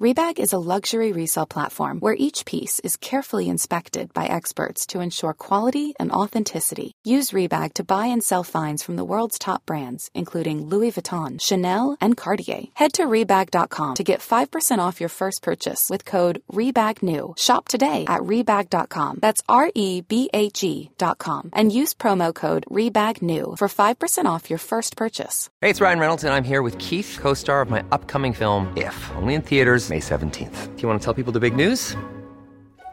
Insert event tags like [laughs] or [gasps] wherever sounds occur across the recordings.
Rebag is a luxury resale platform where each piece is carefully inspected by experts to ensure quality and authenticity. Use Rebag to buy and sell finds from the world's top brands, including Louis Vuitton, Chanel, and Cartier. Head to Rebag.com to get 5% off your first purchase with code REBAGNEW. Shop today at Rebag.com. That's R E B A G.com. And use promo code REBAGNEW for 5% off your first purchase. Hey, it's Ryan Reynolds, and I'm here with Keith, co star of my upcoming film, If, only in theaters, May 17th. Do you want to tell people the big news?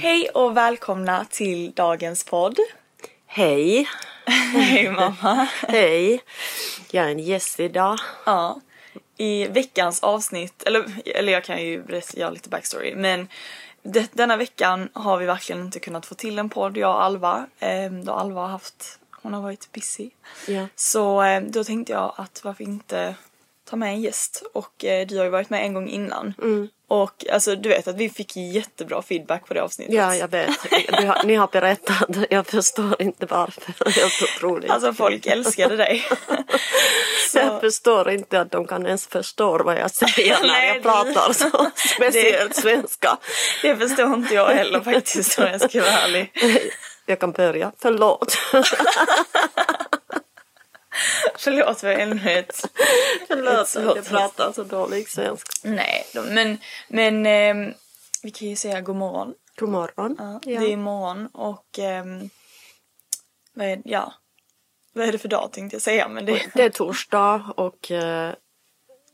Hej och välkomna till dagens podd. Hej. Hej mamma. Hej. Jag är en gäst idag. Ja. I veckans avsnitt, eller, eller jag kan ju berätta- göra lite backstory, men det, denna veckan har vi verkligen inte kunnat få till en podd, jag och Alva. Eh, då Alva har haft, hon har varit busy. Ja. Så eh, då tänkte jag att varför inte ta med en gäst och eh, du har ju varit med en gång innan. Mm. Och alltså du vet att vi fick jättebra feedback på det avsnittet. Ja, jag vet. Har, ni har berättat. Jag förstår inte varför. Det är så otroligt. Alltså folk älskade dig. [laughs] Jag förstår inte att de kan ens förstå vad jag säger [laughs] när Nej, jag det- pratar så [laughs] speciellt svenska. Det förstår inte jag heller faktiskt om jag ska vara ärlig. Jag kan börja. Förlåt. [laughs] Förlåt för ett... Förlåt att jag pratar så dålig svenska. Nej, men, men ehm, vi kan ju säga god morgon. God morgon. Ja, Ja. Det är morgon och ehm, vad är, ja, vad är det för dag tänkte jag säga men det, Det är torsdag och eh,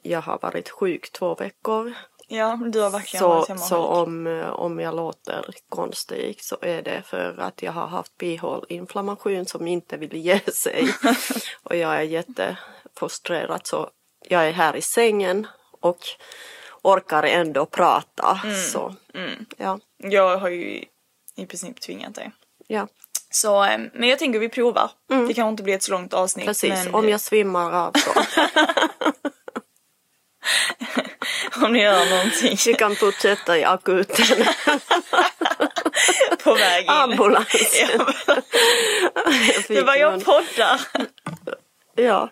jag har varit sjuk två veckor. Ja du har verkligen Så, så om, eh, om jag låter konstig så är det för att jag har haft bihåleinflammation som inte vill ge sig. [laughs] och jag är jättefrustrerad så jag är här i sängen och orkar ändå prata. Mm. Så ja, Jag har ju i princip tvingat dig. ja, Så, ehm, men jag tänker vi provar. Det kan inte bli ett så långt avsnitt. Mm. precis. Men Om jag svimmar av så [laughs] [laughs] om ni gör någonting vi kan fortsätta i akuten. [laughs] på väg in. Ambulansen. Ja, det var jag poddar. Ja.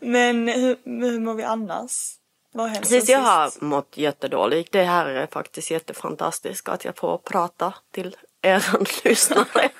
Men hur, hur mår vi annars? Vad har Precis, jag har mått jättedåligt. Det här är faktiskt jättefantastiskt att jag får prata till er [laughs] lyssnare.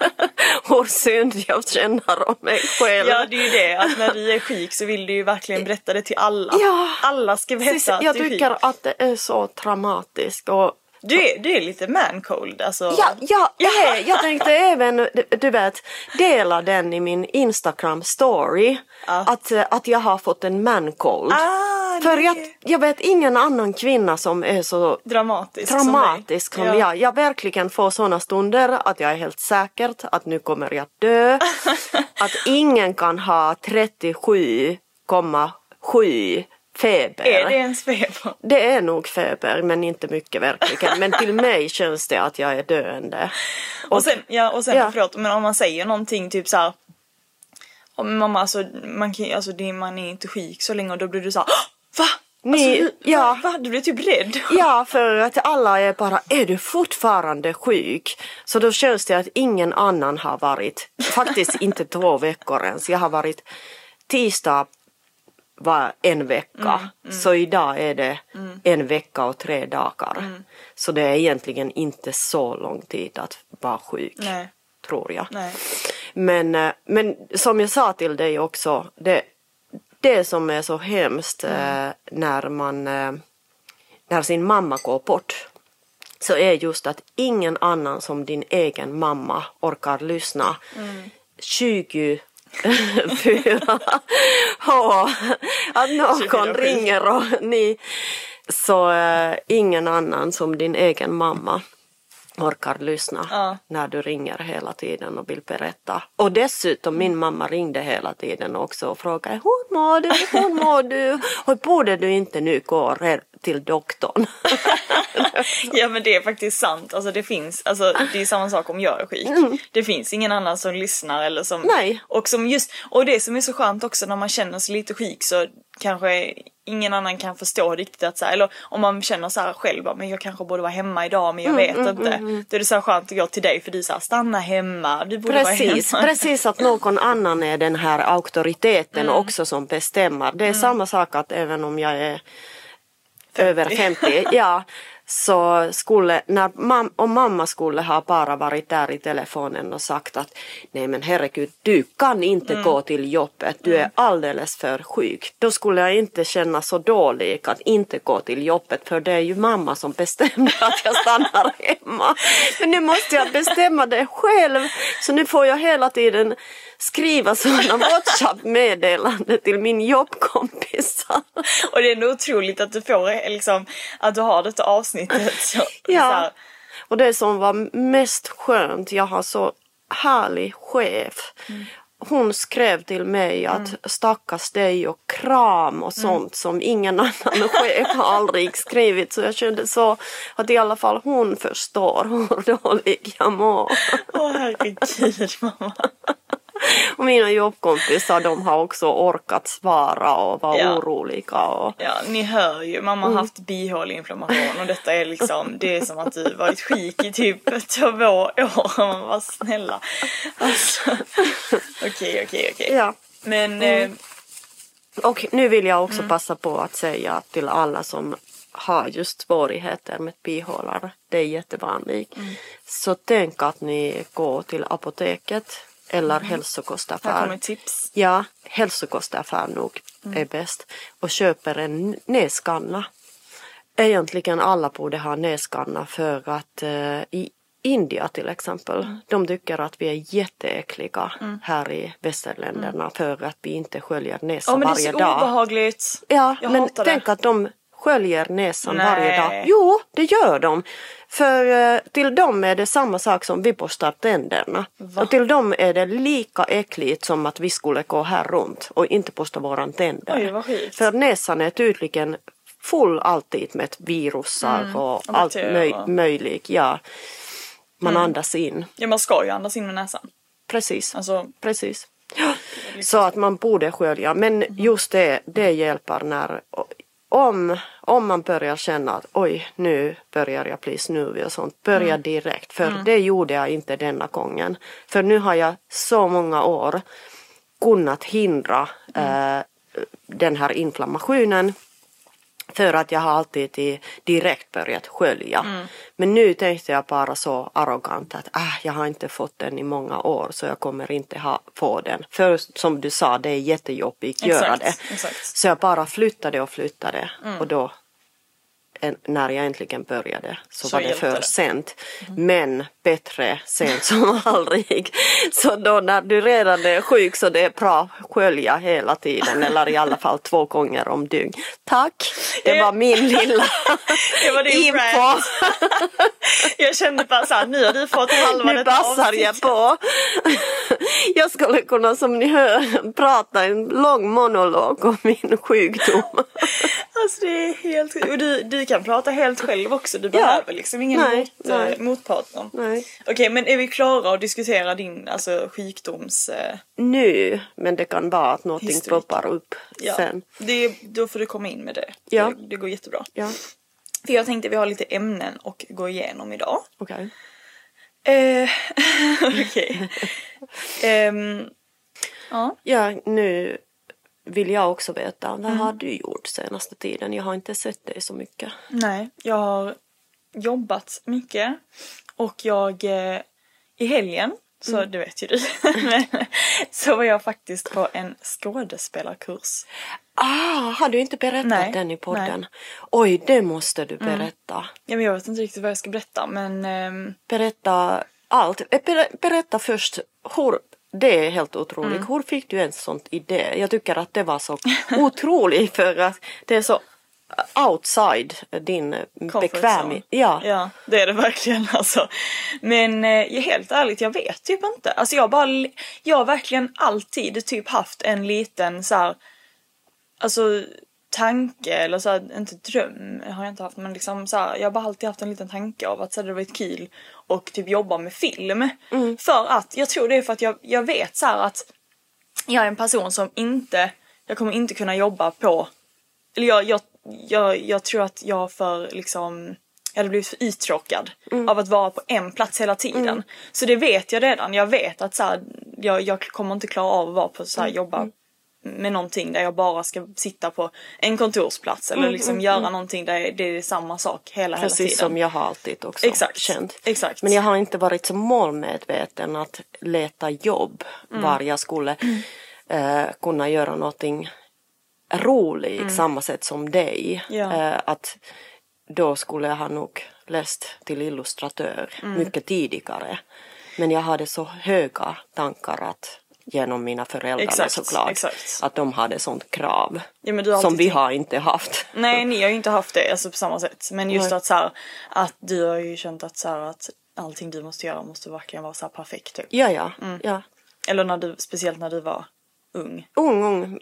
Hur synd jag känner om mig själv. Ja det är ju det att när du är sjuk så vill du ju verkligen berätta det till alla. Ja. Alla ska Precis, veta att jag du är tycker sjuk. att det är så traumatiskt. Och Du är, du är lite man-cold alltså. Ja, ja, är, jag tänkte även, du- vet, dela den i min Instagram story. Att, eh, att jag har fått en mancold. Ah, För jag, jag vet ingen annan kvinna som är så Dramatisk som traumatisk som, dig. jag. Jag verkligen får sådana stunder att jag är helt säker att nu kommer jag dö. [laughs] att ingen kan ha 37,7 feber. Är det ens feber? Det är nog feber men inte mycket verkligen. Men till mig känns det att jag är döende. Och sen, ja, och sen Ja. förlåt, men om man säger någonting typ så här. Om mamma alltså, man, kan, alltså det, man är inte sjuk så länge och då blir du så här, "Åh, Va? Ni, Alltså, ja. Va? Du blev typ rädd. Ja, för att alla är bara, är du fortfarande sjuk? Så då känns det att ingen annan har varit, faktiskt inte två veckor ens. Jag har varit tisdag var en vecka. Så idag är det en vecka och tre dagar. Så det är egentligen inte så lång tid att vara sjuk. Nej. Tror jag. Nej. Men, eh, men som jag sa till dig också, det, det som är så hemskt eh, när man eh, när sin mamma går bort så är just att ingen annan som din egen mamma orkar lyssna 24 och att 24 någon ringer och ni så eh, ingen annan som din egen mamma orkar lyssna Ja. när du ringer hela tiden och vill berätta. Och dessutom min mamma ringde hela tiden också och frågade hur mår du, hur mår du? [laughs] Och borde du inte nu gå till doktorn? [laughs] Ja men det är faktiskt sant. Alltså det finns, alltså det är samma sak om jag är sjuk. Det finns ingen annan som lyssnar eller som... Nej. Och som just, och det som är så skönt också när man känner sig lite sjuk så kanske ingen annan kan förstå riktigt att så här, eller om man känner så här själv, men jag kanske borde vara hemma idag men jag vet inte. Då är det så skönt att gå till dig för du säger stanna hemma, du borde Precis, vara hemma. precis att någon annan är den här auktoriteten Mm. också som bestämmer. Det är samma sak att även om jag är över 50, ja, [laughs] så skulle, när mam, om mamma skulle ha bara varit där i telefonen och sagt att nej men herregud, du kan inte Mm. gå till jobbet, du är alldeles för sjuk. Då skulle jag inte känna så dålig att inte gå till jobbet för det är ju mamma som bestämde att jag stannar [laughs] hemma. Men nu måste jag bestämma det själv så nu får jag hela tiden skriva sådana [laughs] WhatsApp-meddelanden till min jobbkompisar. Och det är ändå otroligt att du får liksom, att du har detta avsnittet. Så, [laughs] så Ja. här, Och det som var mest skönt, jag har så härlig chef. Hon skrev till mig att stackars dig och kram och sånt som ingen [laughs] annan chef har aldrig skrivit. Så jag kände så att i alla fall hon förstår [laughs] hur dålig jag mår. Åh herregud mamma. [laughs] Och mina jobbkompisar de har också orkat svara och vara Ja. oroliga. Och... Ja, ni hör ju, mamma har haft bihåleinflammation och detta är liksom, det är som att du varit sjuk i typ två år. [laughs] Man bara snälla. Alltså, Okej, okej, okej. Ja. Men eh, Och nu vill jag också passa på att säga till alla som har just svårigheter med bihålor, det är jättevanligt. Så tänk att ni går till apoteket eller här hälsokostaffär. kommer tips. Ja, hälsokostaffär nog är bäst. Och köper en näskanna. Egentligen alla borde ha näskanna för att eh, i India till exempel, de tycker att vi är jätteäckliga här i västerländerna för att vi inte sköljer näsan Ja men det är varje så dag. obehagligt. Ja, Jag men tänk det. att de sköljer näsan Nej. varje dag. Jo, det gör de. För eh, till dem är det samma sak som vi borstar tänderna. Och till dem är det lika äckligt som att vi skulle gå här runt och inte borsta våran tänder. Oj. För näsan är tydligen full alltid med virusar och och allt bakterier möj- möjligt. Ja. Man Mm. andas in. Ja man ska ju andas in med näsan. Precis. Alltså, Precis. Så att man borde skölja. Men just det, det hjälper när om, om man börjar känna att oj nu börjar jag bli snuvig och sånt. Börja direkt. För det gjorde jag inte denna gången. För nu har jag så många år kunnat hindra eh, den här inflammationen. För att jag har alltid i- direkt börjat skölja. Men nu tänkte jag bara så arrogant att äh, jag har inte fått den i många år så jag kommer inte ha, få den. För som du sa, det är jättejobbigt att göra det. exakt. Så jag bara flyttade och flyttade. Och då när jag äntligen började så, Så var det för det. Mm. sent. Men bättre sent [laughs] som aldrig. Så då när du redan är sjuk så det är bra att skölja hela tiden eller i alla fall två gånger om dygn. Tack! Det var min lilla [laughs] Det var din info. [laughs] jag kände bara såhär, nu har du fått halva Nu passar jag på. Jag skulle kunna som ni hör prata en lång monolog om min sjukdom. Alltså det är helt Och du, du kan prata helt själv också. Du Ja. behöver liksom ingen Nej, mot, nej. eh, motpartner. Nej. Okej men är vi klara att diskutera din alltså, sjukdoms... Eh, nu, men det kan vara att någonting Historik. poppar upp Ja, sen. det, då får du komma in med det. Ja. Det, det går jättebra. Ja, För jag tänkte vi har lite ämnen att gå igenom idag. okej. Eh, [laughs] Okej. Ehm, ja. Ja, nu vill jag också veta, vad har du gjort senaste tiden? Jag har inte sett dig så mycket. Nej, jag har jobbat mycket och jag eh, i helgen, så Mm. det vet ju du, [laughs] men, så var jag faktiskt på en skådespelarkurs. Ah, har du inte berättat Nej, den i podden? nej. Mm. Oj, det måste du berätta. Ja, men jag vet inte riktigt vad jag ska berätta men ehm, Berätta allt. Eh, ber- Berätta först hur det är helt otroligt. Mm. Hur fick du en sån idé? Jag tycker att det var så [laughs] otroligt för att det är så outside din comfort bekväm... zone. Ja. ja, det är det verkligen alltså. Men eh, helt ärligt, jag vet typ inte. Alltså jag bara, jag har verkligen alltid typ haft en liten så här, alltså tanke eller så här, inte dröm har jag inte haft men liksom så här, jag har bara alltid haft en liten tanke av att så här, det hade varit kul och typ jobba med film. För att, jag tror det är för att jag, jag vet så här att jag är en person som inte, jag kommer inte kunna jobba på, eller jag, jag, jag, jag tror att jag för liksom jag hade blivit för uttråkad av att vara på en plats hela tiden. Så det vet jag redan. Jag vet att så här, jag, jag kommer inte klara av att vara på så här, jobba med någonting där jag bara ska sitta på en kontorsplats eller liksom göra någonting där det är samma sak hela, hela tiden. Precis som jag har alltid också Exakt. känt. Exakt. Men jag har inte varit så målmedveten att leta jobb Mm. var jag skulle eh, kunna göra någonting roligt samma sätt som dig. Mm. Ja. Eh, att då skulle jag ha nog läst till illustratör Mm. mycket tidigare. Men jag hade så höga tankar att genom mina föräldrar Exakt, såklart. exakt. Att de hade sånt krav. Ja, har som alltid vi har inte haft. Nej, ni har ju inte haft det alltså, på samma sätt. Men just Nej. att så här, att du har ju känt att så här, att allting du måste göra måste verkligen vara så perfekt typ. Ja, ja. Mm. ja. Eller när du, speciellt när du var ung. Ung, ung.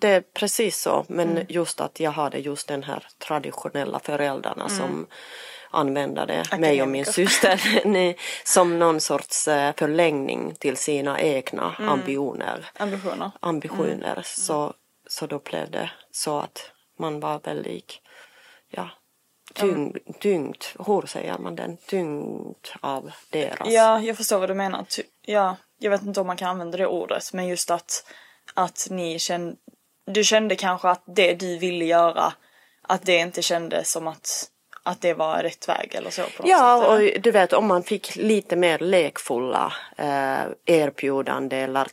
Det är precis så. Men just att jag hade just den här traditionella föräldrarna som använde mig och min Akademiker. syster [laughs] som någon sorts eh, förlängning till sina egna ambitioner. Ambitioner. ambitioner. Så, så då blev det så att man var väldigt ja, tyngd, tyngd, hur säger man den, tyngd av deras. Ja, jag förstår vad du menar. Ty- ja, jag vet inte om man kan använda det ordet, men just att, att ni kände, du kände kanske att det du ville göra, att det inte kändes som att, att det var rätt väg eller så på något Ja, sätt. och du vet om man fick lite mer lekfulla eh, erbjudande eller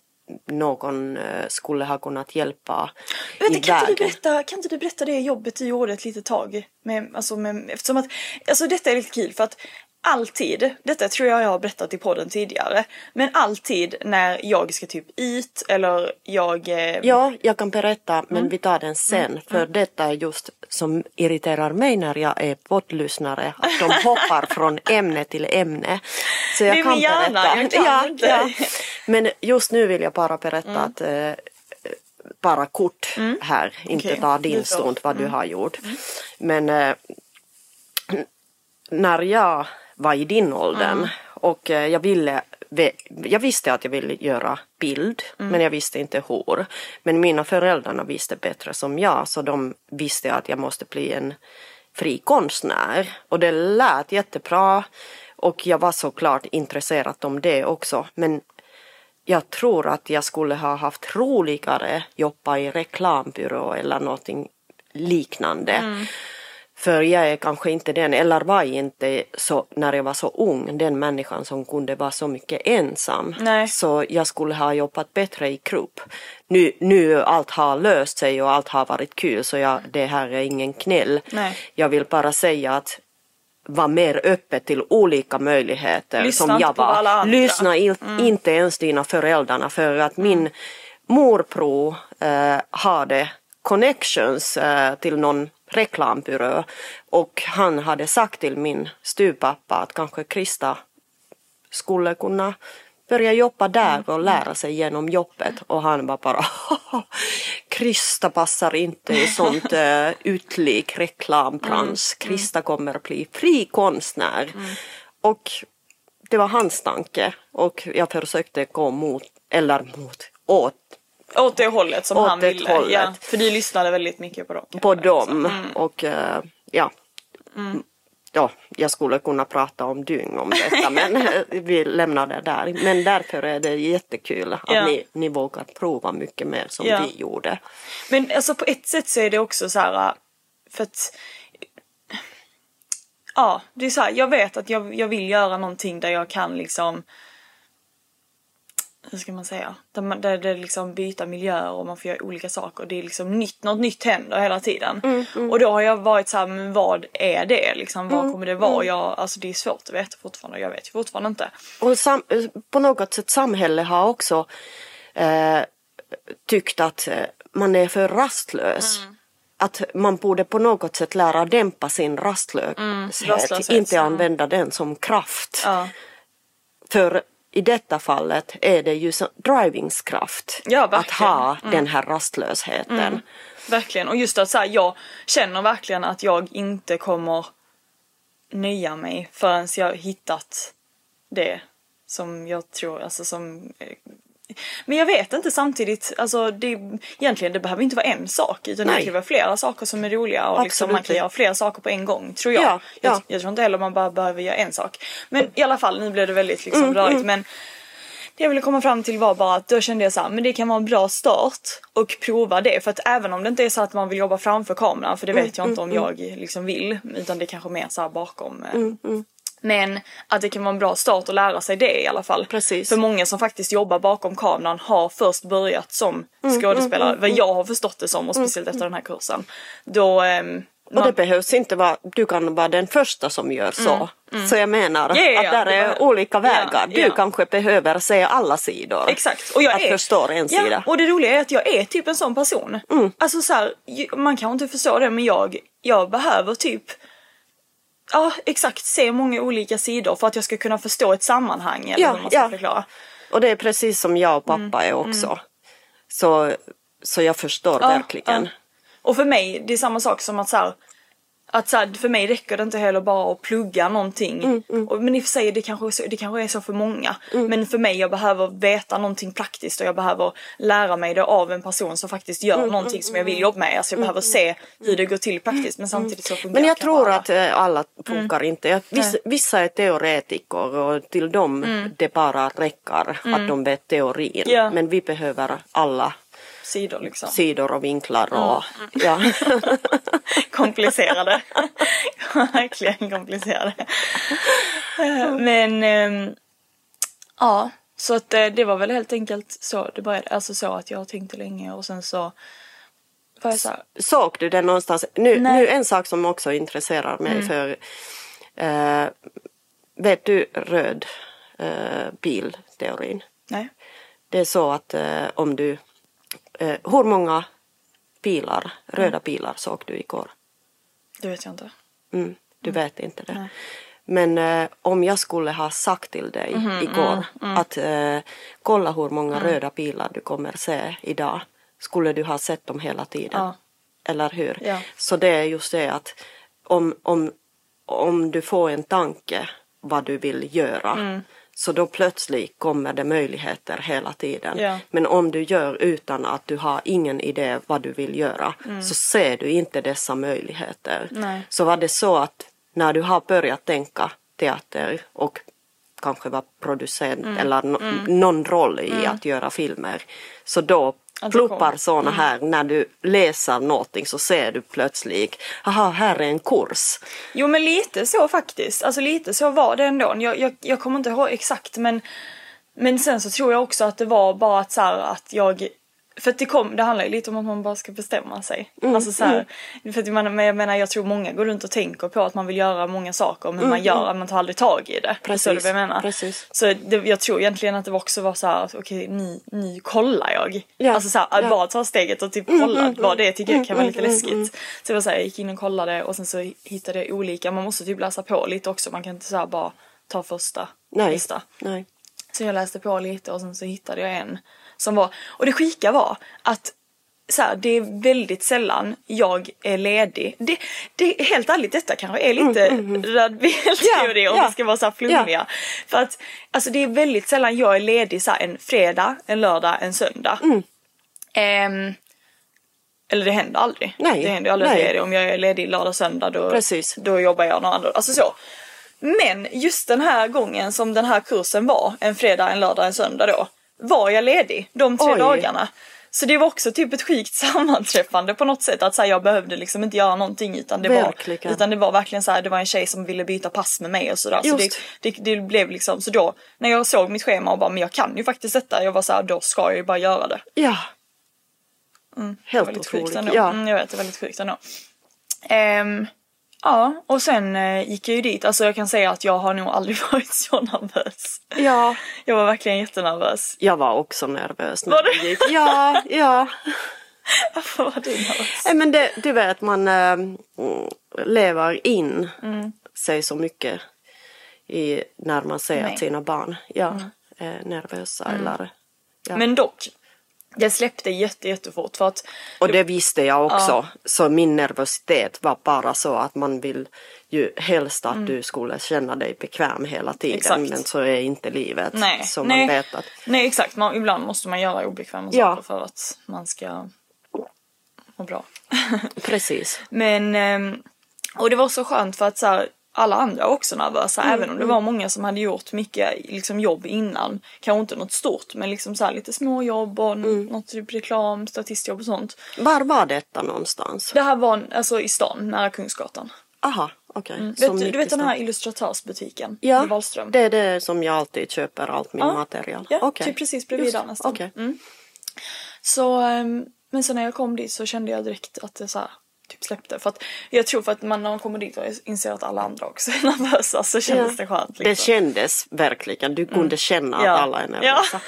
någon eh, skulle ha kunnat hjälpa Vänta, kan, inte du berätta, kan inte du berätta det jobbet du gjorde ett litet tag? Med, alltså med, eftersom att, alltså detta är lite kul för att alltid, detta tror jag jag har berättat i podden tidigare, men alltid när jag ska typ ut eller jag... Eh, Ja, jag kan berätta men Mm. vi tar den sen för detta är just som irriterar mig när jag är poddlyssnare att de hoppar [laughs] från ämne till ämne. Så jag Nej, kan men gärna, berätta. jag kan ja, inte. ja. Men just nu vill jag bara berätta Mm. att eh, bara kort här, inte Okej, ta din. Mm. stund vad du har gjort. Men eh, när jag var i din åldern Mm. och eh, jag ville jag visste att jag ville göra bild Mm. men jag visste inte hur. Men mina föräldrar visste bättre som jag så de visste att jag måste bli en fri konstnär och det lät jättebra och jag var såklart intresserad om det också men jag tror att jag skulle ha haft roligare jobba i reklambyrå eller någonting liknande. För jag är kanske inte den, eller var inte så, när jag var så ung, den människan som kunde vara så mycket ensam. Nej. Så jag skulle ha jobbat bättre i grupp. Nu, nu allt har löst sig och allt har varit kul så jag, det här är ingen knäll. Nej. Jag vill bara säga att var mer öppet till olika möjligheter Lyssna som jag var. Lyssna il- inte ens dina föräldrar för att min morbror eh, hade connections eh, till någon reklambyrå. Och han hade sagt till min styrpappa att kanske Krista skulle kunna börja jobba där och lära sig genom jobbet. Och han var bara Krista passar inte i sånt uh, utlik reklambransch. Krista kommer bli fri konstnär. Och det var hans tanke. Och jag försökte gå mot eller mot, åt Åt det hållet som han ville. hållet. Ja, för du lyssnade väldigt mycket på dem. på dem. Mm. Och eh, ja. Ja, jag skulle kunna prata om dygn om detta men eh, [laughs] vi lämnar det där. Men därför är det jättekul att Ja. ni, ni vågar prova mycket mer som Ja. vi gjorde. Men alltså på ett sätt så är det också så här för att Ja, det är så här, jag vet att jag, jag vill göra någonting där jag kan liksom hur ska man säga? Där, man, där det liksom byta miljöer och man får göra olika saker. Det är liksom nytt, något nytt händer hela tiden. Mm, Och då har jag varit så här, men vad är det liksom? Mm, Vad kommer det vara? Jag, alltså det är svårt att veta fortfarande. Jag vet ju fortfarande inte. Och sam, på något sätt samhället har också eh, tyckt att eh, man är för rastlös. Mm. Att man borde på något sätt lära dämpa sin rastlöshet, Mm, rastlöshet, inte använda den som kraft. Ja. För i detta fallet är det ju drivingskraft Ja, att ha den här rastlösheten. Verkligen. Och just att så här, jag känner verkligen att jag inte kommer nöja mig förrän jag hittat det som jag tror, alltså som eh, men jag vet inte samtidigt, alltså det, egentligen det behöver inte vara en sak utan det Nej. kan vara flera saker som är roliga och liksom man kan göra flera saker på en gång tror jag. Ja, ja. Jag, jag tror inte heller man bara behöver göra en sak. Men i alla fall, nu blev det väldigt liksom rörigt men det jag ville komma fram till var bara att då kände jag så här, men det kan vara en bra start och prova det. För att även om det inte är så att man vill jobba framför kameran, för det vet jag inte om jag liksom vill, utan det är kanske mer så bakom. eh. Men att det kan vara en bra start att lära sig det i alla fall. Precis. För många som faktiskt jobbar bakom kameran har först börjat som skådespelare, vad jag har förstått det som och speciellt efter den här kursen. Då ehm, Och man- det behövs inte vara, du kan vara den första som gör så. Så jag menar Mm, ja, ja, att där det är behö- olika vägar. Du ja. kanske behöver se alla sidor. Exakt. Och jag att är, förstå en ja, sida. Och det roliga är att jag är typ en sån person. Mm. Alltså så här, man kan inte förstå det men jag, jag behöver typ Ja exakt, se många olika sidor för att jag ska kunna förstå ett sammanhang eller Ja, hur man ska ja. förklara. Och det är precis som jag och pappa är också. Så, så jag förstår Mm, Ja, verkligen. ja. Och för mig, det är samma sak som att så här, att så här, för mig räcker det inte heller bara att plugga någonting. Mm, Och, men i och för sig, det kanske, så, det kanske är så för många. Men för mig, jag behöver veta någonting praktiskt och jag behöver lära mig det av en person som faktiskt gör Mm, någonting som jag vill jobba med. Alltså jag behöver se hur det går till praktiskt men samtidigt så funkar Men jag tror alla. att eh, alla funkar inte. Vissa, vissa är teoretiker och till dem det bara räcker att de vet teorin. Ja. Men vi behöver alla sidor liksom. sidor och vinklar och ja. [laughs] komplicerade. [laughs] Verkligen komplicerade. Eh, Men ehm, ja, så att eh, det var väl helt enkelt så det började. Alltså så att jag tänkte länge och sen så var jag så här, Såg du det någonstans? Nu, Nej. nu en sak som också intresserar mig för eh, vet du röd eh, pilteorin? nej. Det är så att eh, om du eh, hur många pilar, röda pilar såg du igår? Det vet jag inte. Mm, du vet inte det. Men eh, om jag skulle ha sagt till dig Mhm, igår mm, att eh, kolla hur många röda pilar du kommer se idag. Skulle du ha sett dem hela tiden? Ja. Eller hur? Ja. Så det är just det att om, om, om du får en tanke vad du vill göra Mm. Så då plötsligt kommer det möjligheter hela tiden. Ja. Men om du gör utan att du har ingen idé vad du vill göra så ser du inte dessa möjligheter. Mm. Nej. Så var det så att när du har börjat tänka teater och kanske vara producent Mm. eller no- någon roll i att göra filmer så då Det pluppar kommer. såna här, när du läser någonting så ser du plötsligt, aha här är en kurs. Jo men lite så faktiskt. Alltså lite så var det ändå. Jag, jag, jag kommer inte ihåg exakt men Men sen så tror jag också att det var bara att så här, att jag för att det kom, det handlar ju lite om att man bara ska bestämma sig. Mm, alltså så här, för att man, men jag menar jag tror många går runt och tänker på att man vill göra många saker men man gör, man tar aldrig tag i det. Det är så Mm, Precis, det jag menar. precis. Så det, jag tror egentligen att det också var så här, att okej nu, nu kollar jag. Ja, Alltså så här, att ja. bara ta steget och typ kolla vad det tycker jag kan vara lite mm, läskigt. Så det var så här, jag gick in och kollade och sen så hittade jag olika, man måste typ läsa på lite också, man kan inte så bara ta första Nej. bästa. Nej. Så jag läste på lite och sen så hittade jag en som var, och det sjuka var att så här, det är väldigt sällan jag är ledig. Det, det, helt ärligt, detta kanske är lite mm, teori Ja, om ja. vi ska vara så här flummiga. För att alltså, det är väldigt sällan jag är ledig så här, en fredag, en lördag, en söndag. Mm. Ehm, eller det händer aldrig. Nej, Det händer aldrig nej. Om jag är ledig lördag, söndag då, Precis. då jobbar jag någon annan. Alltså så. Men just den här gången som den här kursen var, en fredag, en lördag, en söndag då, var jag ledig de tre Oj. dagarna. Så det var också typ ett sjukt [laughs] sammanträffande på något sätt att så här, jag behövde liksom inte göra någonting utan det, var, Verkligen. utan det var verkligen så här, det var en tjej som ville byta pass med mig och sådär. Så det, det, det blev liksom, så då när jag såg mitt schema och bara men jag kan ju faktiskt detta, jag var så här, då ska jag ju bara göra det. Ja. Det var Helt sjukt otroligt. ändå. Ja. Mm, jag vet, det är väldigt sjukt ändå. Ehm, ja, och sen eh, gick jag ju dit. Alltså jag kan säga att jag har nog aldrig [laughs] varit så nervös. ja. Jag var verkligen jättenervös. Jag var också nervös när Var du? gick. Ja, ja. [laughs] Varför var du nervös? Nej, men det, du vet, man äh, mm, lever in Mm. sig så mycket i, när man ser Nej. Mm. att sina barn ja, är nervösa. Eller, ja. Men dock, det släppte jätte, jättefort för att och det visste jag också. Så min nervositet var bara så att man vill ju helst att du skulle känna dig bekväm hela tiden. Mm. Exakt. Men så är inte livet. nej, så nej, man vet att nej exakt, man, ibland måste man göra obekväma Ja. saker för att man ska må bra. [laughs] precis. Men, ehm, och det var så skönt för att så här, alla andra också nervösa, Mm, även om det var många som hade gjort mycket liksom, jobb innan. Kanske inte något stort, men liksom så här, lite småjobb och Mm. något typ reklam, statistjobb och sånt. Var var detta någonstans? Det här var alltså i stan, nära Kungsgatan. Aha, okej. Så Mm. Vet, du, du vet den här illustratörsbutiken Ja, i Wahlström? det är det som jag alltid köper allt min Ja, material. Ja, Okej. typ precis bredvid där nästan. okej. Mm. Så, ehm, men så när jag kom dit så kände jag direkt att det så här, typ släppte. För att jag tror för att man när man kommer dit och inser att alla andra också är [laughs] nervösa så kändes Ja. det skönt. Det Liksom. kändes verkligen, du kunde känna Ja. att alla är nervösa.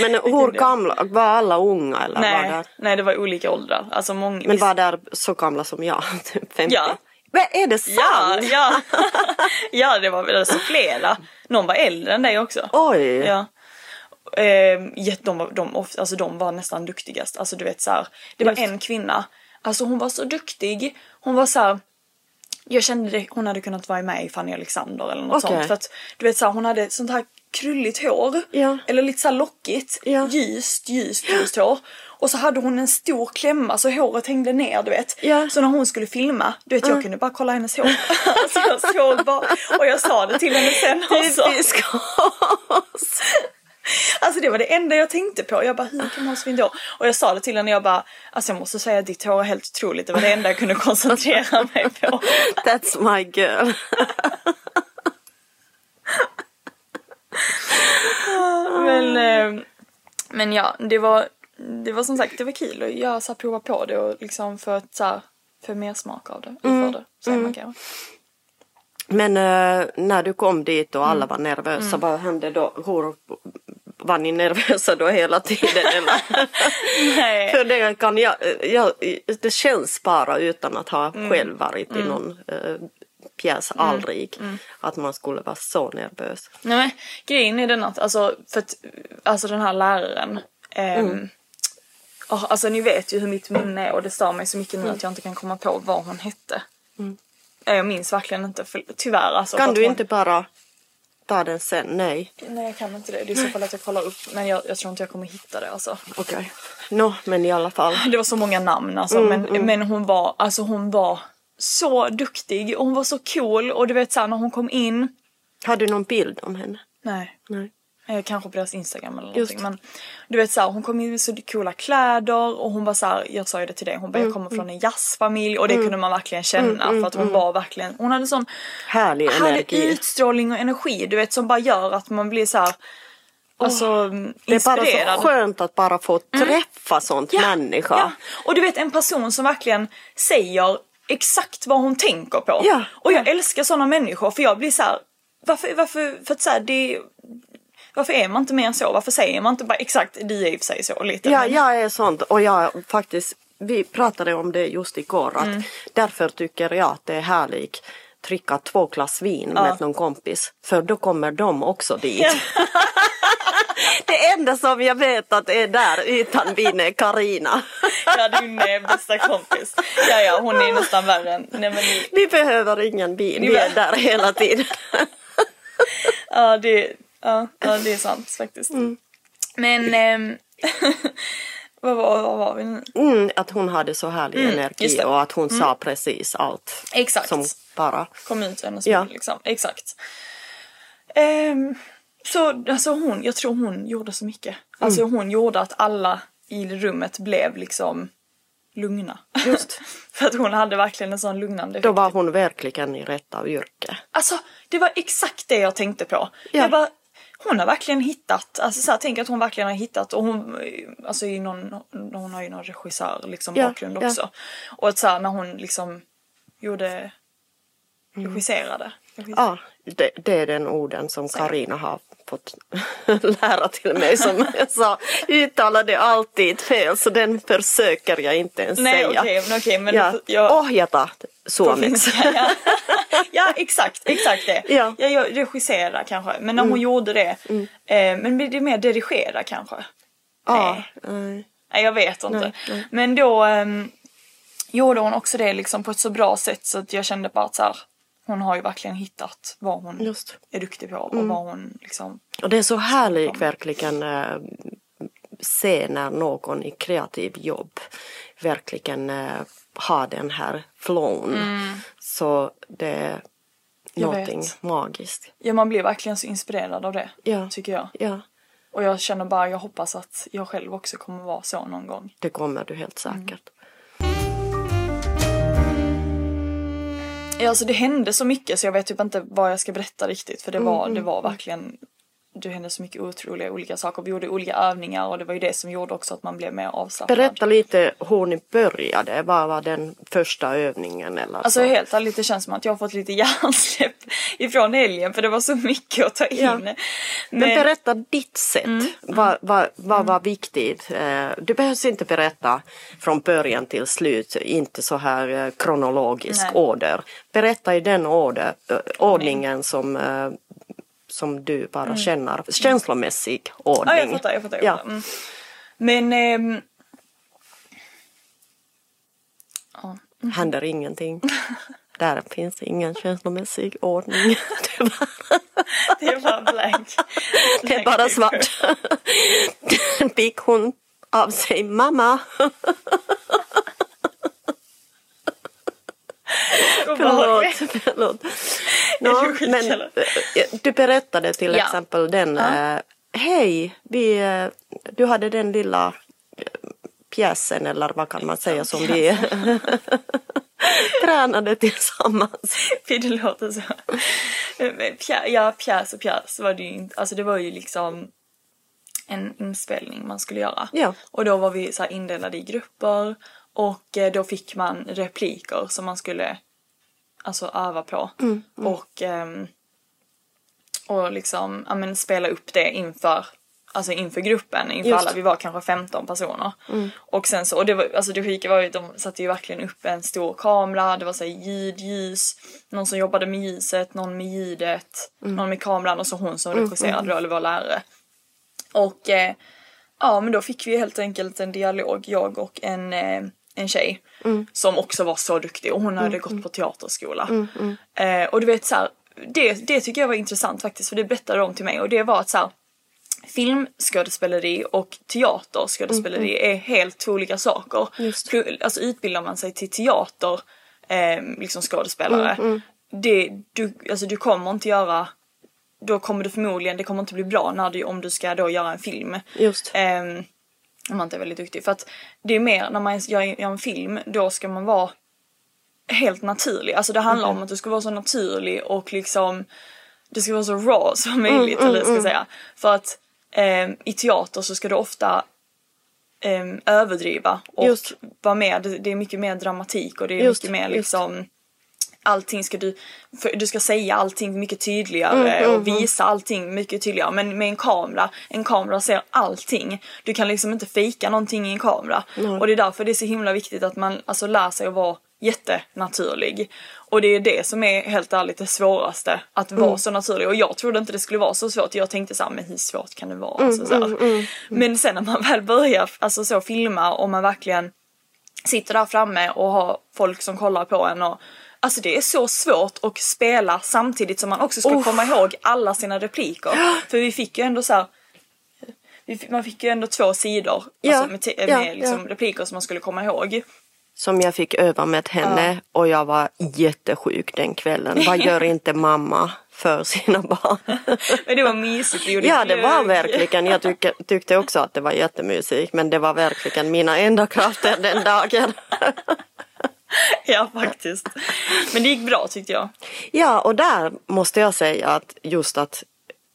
Men [laughs] hur gamla, var alla unga eller var nej, där? nej, det var olika åldrar. Alltså många. Men var där så gamla som jag, [laughs] typ 50? Ja. Men är det Ja, sant? ja. ja, det var alltså flera. Någon var äldre än dig också. Oj! Ja. Ja, de, var, de, alltså, de var nästan duktigast. Alltså du vet så här, det var Just. en kvinna. Alltså hon var så duktig. Hon var så här. Jag kände det, hon hade kunnat vara med i Fanny Alexander eller något Okej. sånt. För att du vet så här, hon hade sånt här krulligt hår. Ja. Eller lite så lockigt. Ja. Ljust, ljust, ljust hår. Och så hade hon en stor klämma så håret hängde ner du vet. Ja. Så när hon skulle filma, du vet jag kunde bara kolla hennes hår. [laughs] alltså jag såg bara, och jag sa det till henne sen [laughs] också. Typisk oss. Alltså det var det enda jag tänkte på. Jag bara hur kan man ha så fint hår? Och jag sa det till henne jag bara alltså jag måste säga att ditt hår är helt otroligt. Det var det enda jag kunde koncentrera [laughs] mig på. That's my girl. [laughs] Men, eh, men ja, det var, det var som sagt det var kul att göra så här, prova på det och liksom få ett så här, för mer smak av det. Mm. För det säger man kanske. Men eh, när du kom dit och Mm. alla var nervösa, vad hände då? Hur, var ni nervösa då hela tiden? Eller? [laughs] Nej. För det kan jag, jag, det känns bara utan att ha Mm. själv varit i någon eh, pjäs, aldrig, Mm. att man skulle vara så nervös. Nej men grejen är den att alltså, för att, alltså den här läraren. ehm, Mm. åh, alltså ni vet ju hur mitt minne är och det stör mig så mycket nu Mm. att jag inte kan komma på vad hon hette. Eh, Jag minns verkligen inte, för, tyvärr alltså. Kan du hon, inte bara ta den sen? Nej. Nej jag kan inte det, det är så fall att jag kollar upp men jag, jag tror inte jag kommer hitta det alltså. Okej. Nå, men i alla fall. [laughs] Det var så många namn alltså Mm, men, men hon var, alltså hon var så duktig och hon var så cool och du vet såhär när hon kom in. Har du någon bild om henne? Nej. Nej. Eh, kanske på deras instagram eller Just. någonting. Men du vet såhär, hon kom in med så coola kläder och hon var såhär, jag sa ju det till dig, hon bara jag kommer från en jazzfamilj och det kunde man verkligen känna för att hon var verkligen, hon hade sån Härlig härlig utstrålning och energi du vet som bara gör att man blir såhär Alltså Det är bara så skönt att bara få träffa sånt människa. Ja. Och du vet en person som verkligen säger exakt vad hon tänker på. Ja. Och jag älskar sådana människor för jag blir så här, varför, varför, för att så här, det varför är man inte mer än så? Varför säger man inte bara exakt, du är i och för sig så lite. Ja, men- jag är sånt och jag faktiskt, vi pratade om det just igår att Mm. därför tycker jag att det är härligt dricka två glas vin med någon kompis för då kommer de också dit. [laughs] Det enda som jag vet att är där utan bin är Karina. [laughs] Ja, din bästa kompis. Ja, ja, hon är nästan värre än... Nej, men, Vi behöver ingen bin, vi är där hela tiden. [laughs] ja, det, ja, ja, det är sant faktiskt. Men... ehm, [laughs] vad, var, vad var vi nu? Mm, att hon hade så härlig just energi och att hon sa precis allt. Exakt. Som bara... kom ut ur hennes Ja. liksom. Exakt. Ehm, så alltså hon, jag tror hon gjorde så mycket. Alltså Mm. hon gjorde att alla i rummet blev liksom lugna. Just. [laughs] För att hon hade verkligen en sån lugnande Då effekt. var hon verkligen i rätt av yrke. Alltså det var exakt det jag tänkte på. Ja. Jag bara, hon har verkligen hittat, alltså så här, tänk att hon verkligen har hittat och hon, alltså i någon, hon har ju någon regissör liksom Ja, bakgrund ja. också. Och att så här, när hon liksom gjorde, regisserade. Ja, det, det är den orden som Karina har fått [laughs] lära till mig som jag sa. Uttalade alltid fel så den försöker jag inte ens Nej säga. men okej men ja. jag, Ohjata suomeksi. ja. ja exakt, exakt det. Ja. Jag, regisserar kanske, men när hon gjorde det, eh, men det är mer dirigera kanske. Ja, Nej. nej. Nej jag vet inte. Nej. Men då ehm, gjorde hon också det liksom på ett så bra sätt så att jag kände bara att så här, hon har ju verkligen hittat vad hon Just. är duktig på och vad hon liksom Och det är så härligt verkligen äh, se när någon i kreativ jobb verkligen äh, har den här flown. Så det är Mm. Jag någonting vet. magiskt. Ja man blir verkligen så inspirerad av det. Ja. Tycker jag. Ja, Och jag känner bara, jag hoppas att jag själv också kommer vara så någon gång. det kommer du helt Mm. säkert. Ja, alltså det hände så mycket så jag vet typ inte vad jag ska berätta riktigt för det Mm, var, det var verkligen det hände så mycket otroliga olika saker. Vi gjorde olika övningar och det var ju det som gjorde också att man blev mer avslappnad. Berätta lite hur ni började. Vad var den första övningen? Eller Alltså så? helt ärligt, det känns som att jag har fått lite [laughs] hjärnsläpp ifrån helgen för det var så mycket att ta in. Ja. Men, Men berätta ditt sätt. Mm. Vad, vad, vad var viktigt? Eh, Du behöver inte berätta från början till slut, inte så här eh, kronologisk Nej. order. Berätta i den order, eh, ordningen som, som du bara känner, känslomässig ordning. Mm. Ja, jag fattar, jag fattar. Jag Ja. Mm. Men... ehm, ja. Händer ingenting. [laughs] Där finns ingen känslomässig ordning. [laughs] Det är bara, [laughs] Det är bara blank. det är bara svart. Fick hon av sig mamma? Förlåt, förlåt. [laughs] Sjuk, men eh, du berättade till Ja. exempel den, eh, hej, vi, eh, du hade den lilla pjäsen eller vad kan man säga som vi [laughs] tränade tillsammans. [laughs] För det låter så. Pjä, ja, pjäs och pjäs var det ju inte. Alltså det var ju liksom en inspelning man skulle göra. Ja. Och då var vi så indelade i grupper och eh, då fick man repliker som man skulle alltså öva på. Och, ehm, och liksom ja, men spela upp det inför Alltså inför gruppen, inför Just. alla, vi var kanske 15 personer. Och sen så, och det var, alltså det sjuka var ju de satte ju verkligen upp en stor kamera, det var så här ljud, ljus, någon som jobbade med ljuset, någon med ljudet, någon med kameran och så hon som regisserade då, eller var lärare. Och eh, ja men då fick vi helt enkelt en dialog, jag och en, eh, en tjej. Som också var så duktig och hon hade gått på teaterskola. Eh, och du vet så här, det, det tycker jag var intressant faktiskt för det berättade de till mig och det var att så här, filmskådespeleri och teaterskådespeleri är helt två olika saker. Alltså utbildar man sig till teater, eh, liksom skådespelare, det, du, alltså du kommer inte göra då kommer du förmodligen, det kommer inte bli bra när du, om du ska då göra en film. Just. Ehm, om man inte är väldigt duktig. För att det är mer när man gör, en film, då ska man vara helt naturlig. Alltså det handlar om att du ska vara så naturlig och liksom det ska vara så raw som möjligt eller jag ska säga. För att ehm, i teater så ska du ofta ehm, överdriva och Just. vara med. Det, det är mycket mer dramatik och det är Just, mycket mer liksom allting ska du, du ska säga allting mycket tydligare och visa allting mycket tydligare. Men med en kamera, en kamera ser allting. Du kan liksom inte fejka någonting i en kamera. Och det är därför det är så himla viktigt att man alltså lär sig att vara jättenaturlig. Och det är det som är helt ärligt det svåraste, att vara så naturlig. Och jag trodde inte det skulle vara så svårt. Jag tänkte såhär, men hur svårt kan det vara? alltså, så. Men sen när man väl börjar alltså, så filma och man verkligen sitter där framme och har folk som kollar på en och Alltså det är så svårt att spela samtidigt som man också ska komma ihåg alla sina repliker. För vi fick ju ändå så här, Man fick ju ändå två sidor Ja, alltså med, te- ja, med liksom ja. repliker som man skulle komma ihåg. Som jag fick öva med henne och jag var jättesjuk den kvällen. Vad gör [laughs] inte mamma för sina barn? [laughs] Men det var mysigt. gjorde Ja det var verkligen, jag tyckte, tyckte också att det var jättemysigt men det var verkligen mina enda krafter den dagen. [laughs] Ja faktiskt. Men det gick bra tyckte jag. Ja och där måste jag säga att just att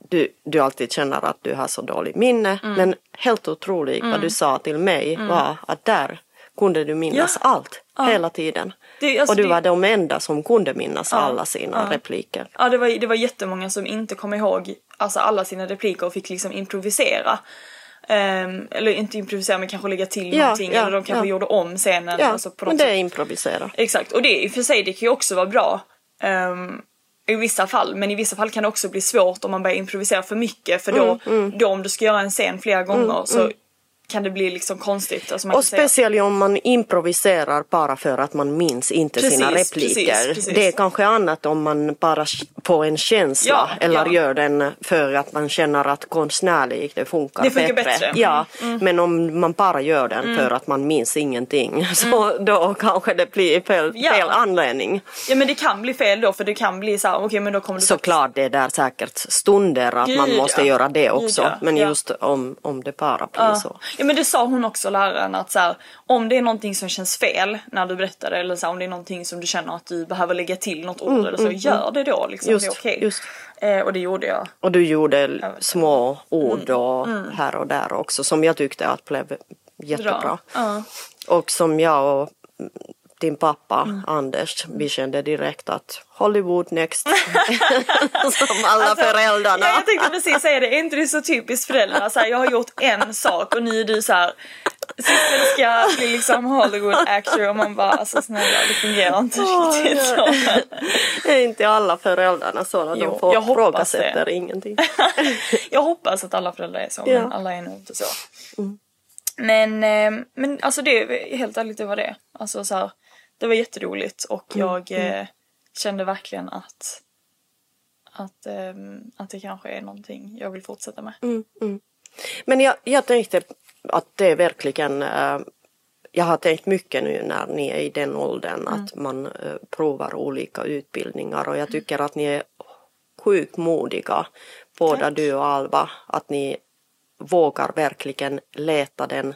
du, du alltid känner att du har så dåligt minne Mm. men helt otroligt vad du sa till mig var att där kunde du minnas Ja. allt hela tiden. Det- alltså, och du det- var de enda som kunde minnas alla sina repliker. Ja det var, det var jättemånga som inte kom ihåg alltså, alla sina repliker och fick liksom improvisera. Ehm, eller inte improvisera men kanske lägga till Ja, någonting ja, eller de kanske ja. gjorde om scenen. Ja, alltså, på något men det är improvisera. Exakt och det i och för sig det kan ju också vara bra. ehm, i vissa fall, men i vissa fall kan det också bli svårt om man börjar improvisera för mycket för då, Mm, då om du ska göra en scen flera gånger så kan det bli liksom konstigt. Alltså man Och kan säga- speciellt om man improviserar bara för att man minns inte sina Precis, repliker. precis, precis. Det är kanske annat om man bara får en känsla Ja, eller ja. gör den för att man känner att konstnärligt det funkar, Det funkar bättre. bättre. Mm, Ja, men om man bara gör den för att man minns ingenting så då kanske det blir fel, Mm. Ja. fel anledning. Ja men det kan bli fel då för det kan bli så här, okej men då kommer du Såklart det är där säkert stunder att man Gud, måste ja. göra det Gud, också. ja. Men Ja. just om, om det bara blir Ja. så. Ja men det sa hon också läraren att så här, om det är någonting som känns fel när du berättar det eller så här, om det är någonting som du känner att du behöver lägga till något ord eller så gör det då liksom. Just, det är okej. just. Eh, och det gjorde jag. Och du gjorde små ord Mm, och här och där också som jag tyckte att blev jättebra. Bra. Ja. Och som jag och din pappa Mm. Anders, vi kände direkt att Hollywood next. [laughs] som alla Alltså, föräldrarna. Ja, jag tänkte precis säga det, är inte det så typiskt föräldrar? Så här, jag har gjort en sak och nu är du så här. Systern ska bli liksom Hollywood actor och man bara alltså snälla det fungerar inte riktigt så. är inte alla föräldrarna sådana? Jo, De får jag hoppas det. ingenting. [laughs] Jag hoppas att alla föräldrar är så Ja. men alla är nog inte så. Men, eh, men alltså det, helt ärligt det var det. Alltså så här, det var jätteroligt och jag eh, kände verkligen att att, ehm, att det kanske är någonting jag vill fortsätta med. Men jag, jag tänkte att det är verkligen eh, jag har tänkt mycket nu när ni är i den åldern att man eh, provar olika utbildningar och jag tycker att ni är sjukt modiga båda du och Alva att ni vågar verkligen leta den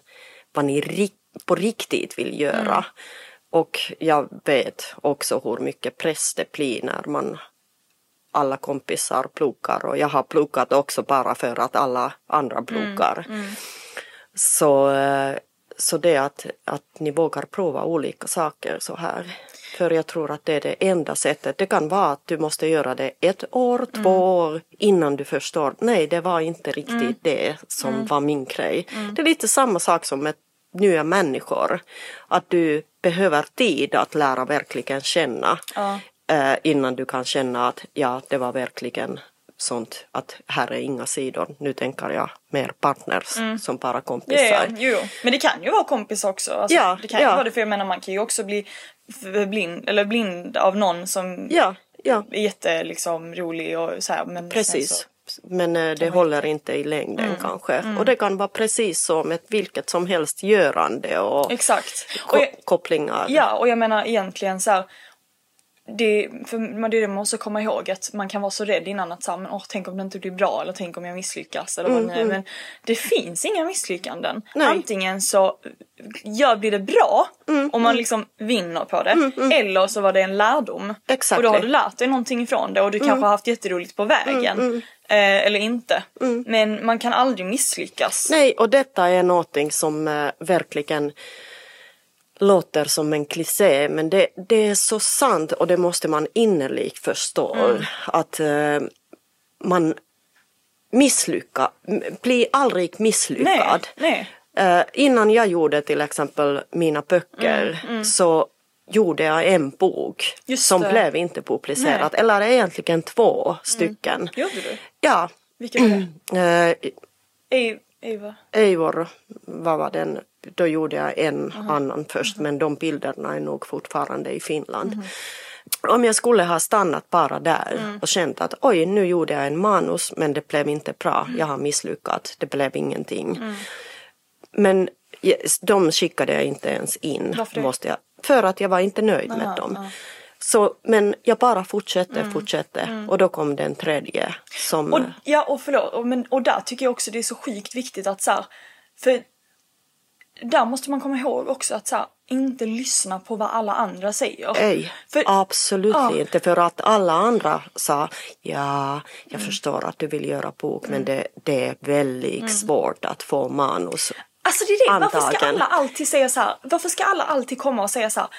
vad ni på riktigt vill göra. Och jag vet också hur mycket press det blir när man alla kompisar pluggar och jag har pluggat också bara för att alla andra pluggar. Så, eh, så det att, att ni vågar prova olika saker så här. För jag tror att det är det enda sättet. Det kan vara att du måste göra det ett år, två år innan du förstår. Nej, det var inte riktigt det som var min grej. Det är lite samma sak som med nya människor. Att du behöver tid att lära verkligen känna. eh, innan du kan känna att ja, det var verkligen sånt att här är inga sidor. Nu tänker jag mer partners som bara kompisar. Ja, ja, jo. Men det kan ju vara kompis också. Alltså, Ja, det kan ju ja. vara det för jag menar man kan ju också bli blind, eller blind av någon som Ja, ja, är jätte liksom, rolig och så här, men precis. Så, Men eh, det håller inte i längden kanske. Och det kan vara precis så med vilket som helst görande och exakt. Och jag, kopplingar. ja och jag menar egentligen så här. Det, för man, det man måste komma ihåg att man kan vara så rädd innan att så här, men, åh, tänk om det inte blir bra eller tänk om jag misslyckas eller vad det nu är. Men det finns inga misslyckanden. Nej. Antingen så gör, blir det bra och man liksom vinner på det. Eller så var det en lärdom. Exakt. Och då har du lärt dig någonting ifrån det och du kanske har haft jätteroligt på vägen. Eh, eller inte. Men man kan aldrig misslyckas. Nej, och detta är någonting som eh, verkligen låter som en kliché men det, det är så sant och det måste man innerligt förstå att eh, man misslyckas, blir aldrig misslyckad. Nej, nej. Eh, innan jag gjorde till exempel mina böcker så gjorde jag en bok Just som det. blev inte publicerad. Eller egentligen två stycken. Gjorde du? Ja. Vilka var det? [clears throat] Eh? Eivor, vad var den? Då gjorde jag en annan först men de bilderna är nog fortfarande i Finland. Om jag skulle ha stannat bara där och känt att oj nu gjorde jag en manus men det blev inte bra, jag har misslyckats, det blev ingenting. Men yes, de skickade jag inte ens in. Varför det? Måste jag, för att jag var inte nöjd med dem. Så, men jag bara fortsatte, fortsatte och då kom den tredje som... Och, ja, och förlåt, och, men, och där tycker jag också det är så sjukt viktigt att så här, för där måste man komma ihåg också att så här, inte lyssna på vad alla andra säger. Nej, För- absolut Ja. inte. För att alla andra sa ja, jag Mm. förstår att du vill göra bok men det, det är väldigt Mm. svårt att få manus. Alltså det är det, varför ska Antagen. alla alltid säga så här? Varför ska alla alltid komma och säga så här?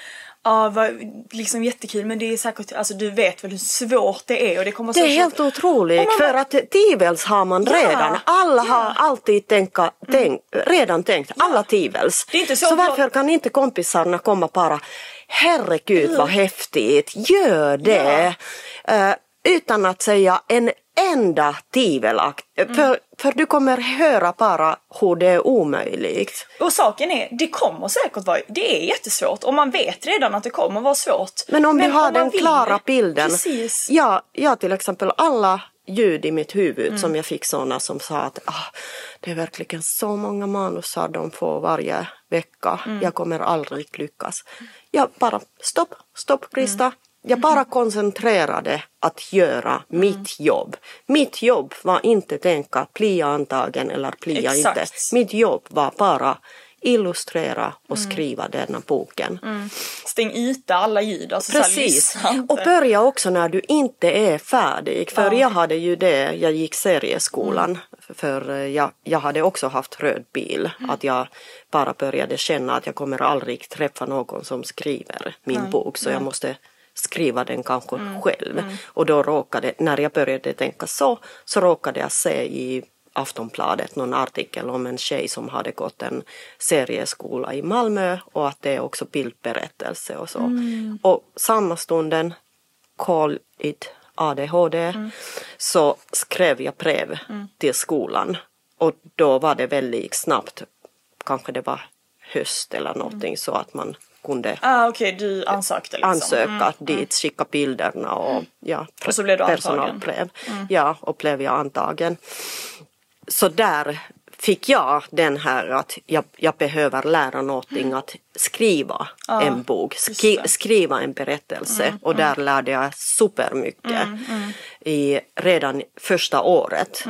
Ja, vad, liksom jättekul men det är säkert, alltså du vet väl hur svårt det är och det kommer Det är helt otroligt man för att tivels har man Ja, redan. Alla ja. Mm. har alltid tänka, tänk, redan tänkt, alla tivels. Så så varför kan inte kompisarna komma bara herregud vad häftigt, gör det. Eh, utan att säga en enda tivelakt. Mm. För, för du kommer höra bara hur det är omöjligt. Och saken är, det kommer säkert vara, det är jättesvårt och man vet redan att det kommer vara svårt. Men om du har den vill klara bilden. Precis. Ja, jag till exempel alla ljud i mitt huvud Mm. som jag fick sådana som sa att ah, det är verkligen så många manusar de får varje vecka. Mm. Jag kommer aldrig lyckas. Jag bara stopp, stopp Krista. Mm. Jag bara koncentrerade att göra Mm. mitt jobb. Mitt jobb var inte tänka bli antagen eller bli inte. Mitt jobb var bara illustrera och Mm. skriva denna boken. Stäng ute alla ljud. Alltså Precis. Och börja också när du inte är färdig. För jag hade ju det, jag gick serieskolan. Mm. För eh, jag, jag hade också haft röd bil. Mm. Att jag bara började känna att jag kommer aldrig träffa någon som skriver min bok. Så jag måste skriva den kanske Mm. själv. Och då råkade, när jag började tänka så, så råkade jag se i Aftonbladet någon artikel om en tjej som hade gått en serieskola i Malmö och att det är också bildberättelse och så. Mm. Och samma stunden, call it ADHD, Mm. så skrev jag brev till skolan. Och då var det väldigt snabbt, kanske det var höst eller någonting så att man kunde Ah, Okej, du ansökte liksom. ansöka dit, skicka bilderna och ja, Och så blev du antagen. personalbrev. Ja, och blev jag antagen. Så där fick jag den här att jag, jag behöver lära någonting att skriva en bok, skri, skriva en berättelse. Och där lärde jag supermycket i redan första året.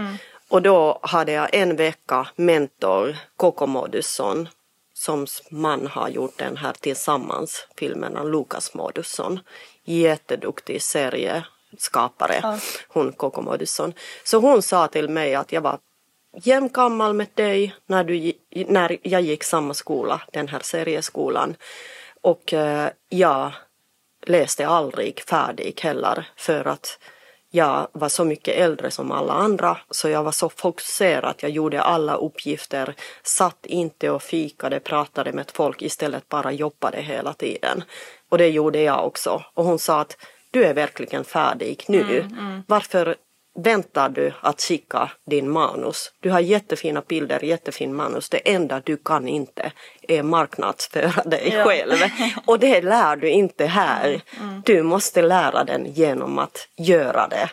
Och då hade jag en vecka mentor, Koko Modusson, som man har gjort den här tillsammans, filmerna Lukas Modusson. Jätteduktig serieskapare, hon Koko Modusson. Så hon sa till mig att jag var jämngammal med dig när, du, när jag gick samma skola, den här serieskolan. Och eh, jag läste aldrig färdig heller för att jag var så mycket äldre som alla andra så jag var så fokuserad. Jag gjorde alla uppgifter, satt inte och fikade, pratade med folk istället bara jobbade hela tiden. Och det gjorde jag också. Och hon sa att du är verkligen färdig nu. Varför väntar du att skicka din manus? Du har jättefina bilder, jättefin manus. Det enda du kan inte är marknadsföra dig Ja. själv. [laughs] Och det lär du inte här. Du måste lära den genom att göra det.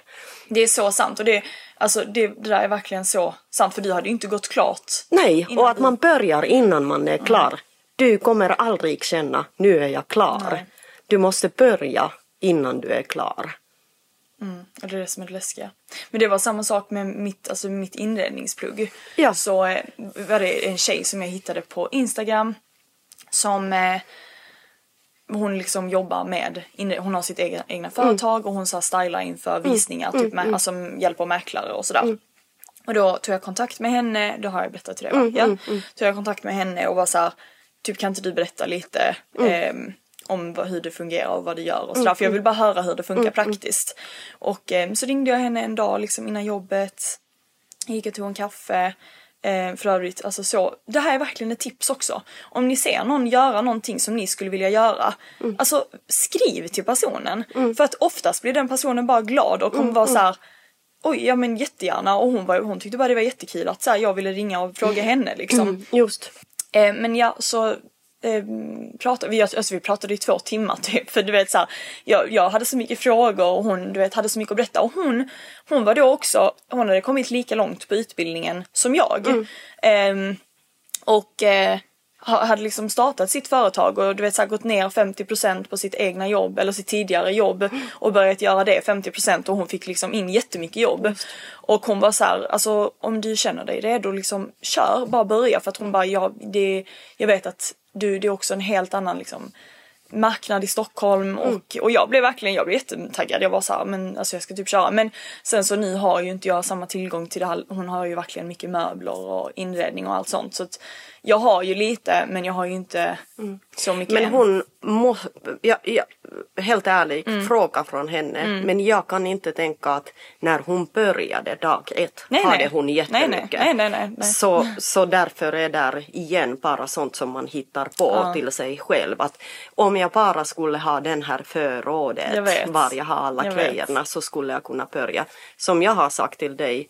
Det är så sant och det, alltså, det, det där är verkligen så sant för du hade ju inte gått klart. Nej, och att du- man börjar innan man är klar. Du kommer aldrig känna, nu är jag klar. Nej. Du måste börja innan du är klar. Och det är det som är det läskiga. Men det var samma sak med mitt, alltså mitt inredningsplugg. Ja. Så eh, var det en tjej som jag hittade på Instagram. Som eh, hon liksom jobbar med, hon har sitt egna, egna företag och hon så här stylar inför visningar, typ med, alltså hjälper mäklare och sådär. Och då tog jag kontakt med henne, då har jag berättat till det va? ja. Tog jag kontakt med henne och var så här, typ kan inte du berätta lite ehm, om vad, hur det fungerar och vad det gör och sådär. För jag vill bara höra hur det funkar praktiskt. Och ehm, så ringde jag henne en dag liksom innan jobbet. Jag gick och tog en kaffe. Eh, för övrigt, alltså så, det här är verkligen ett tips också. Om ni ser någon göra någonting som ni skulle vilja göra, alltså skriv till personen. För att oftast blir den personen bara glad och kommer vara så här. Oj, ja men jättegärna och hon, var, hon tyckte bara det var jättekul att så här, jag ville ringa och fråga henne liksom. Just. Eh, men ja, så eh, pratade vi, alltså vi pratade i två timmar [laughs] typ. För du vet så här, jag, jag hade så mycket frågor och hon du vet, hade så mycket att berätta. Och hon, hon var då också, hon hade kommit lika långt på utbildningen som jag. Ehm, och eh, hade liksom startat sitt företag och du vet så här, gått ner 50% på sitt egna jobb eller sitt tidigare jobb och börjat göra det 50% och hon fick liksom in jättemycket jobb. Och hon var så här, alltså om du känner dig redo liksom kör, bara börja för att hon bara, ja, det, jag vet att du, det är också en helt annan liksom marknad i Stockholm och, och jag blev verkligen, jag blev jättetaggad. Jag var så här, men alltså jag ska typ köra. Men sen så nu har ju inte jag samma tillgång till det här. Hon har ju verkligen mycket möbler och inredning och allt sånt. Så att jag har ju lite men jag har ju inte så mycket Men hon måste, ja, ja, helt ärligt, Mm. fråga från henne. Men jag kan inte tänka att när hon började dag ett Nej, hade nej. hon jättemycket. nej. Nej, nej, nej, nej. Så, så därför är där igen bara sånt som man hittar på till sig själv. Att om jag bara skulle ha den här Jag förrådet vet. var jag har alla Jag vet. grejerna så skulle jag kunna börja. Som jag har sagt till dig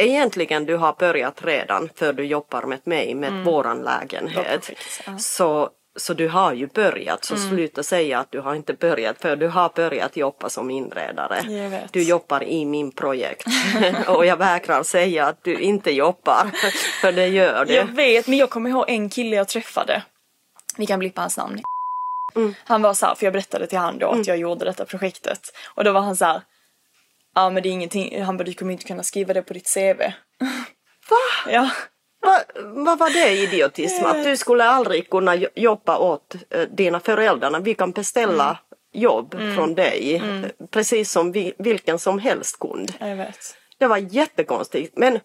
Egentligen du har börjat redan för du jobbar med mig med våran Ja, lägenhet. Ja. Så, så du har ju börjat, så sluta säga att du har inte börjat för du har börjat jobba som inredare. Du jobbar i min projekt [laughs] och jag vägrar säga att du inte jobbar för det gör du. Jag vet men jag kommer ihåg en kille jag träffade. Vi kan blippa hans namn. Han var så här, för jag berättade till han då att jag gjorde detta projektet. Och då var han så här. Ja men det är ingenting, han bara du kommer inte kunna skriva det på ditt CV. Va? Ja. Va, vad var det idiotism? Att du skulle aldrig kunna jo- jobba åt eh, dina föräldrar. Vi kan beställa jobb från dig eh, precis som vi, vilken som helst kund. Jag vet. Det var jättekonstigt. Men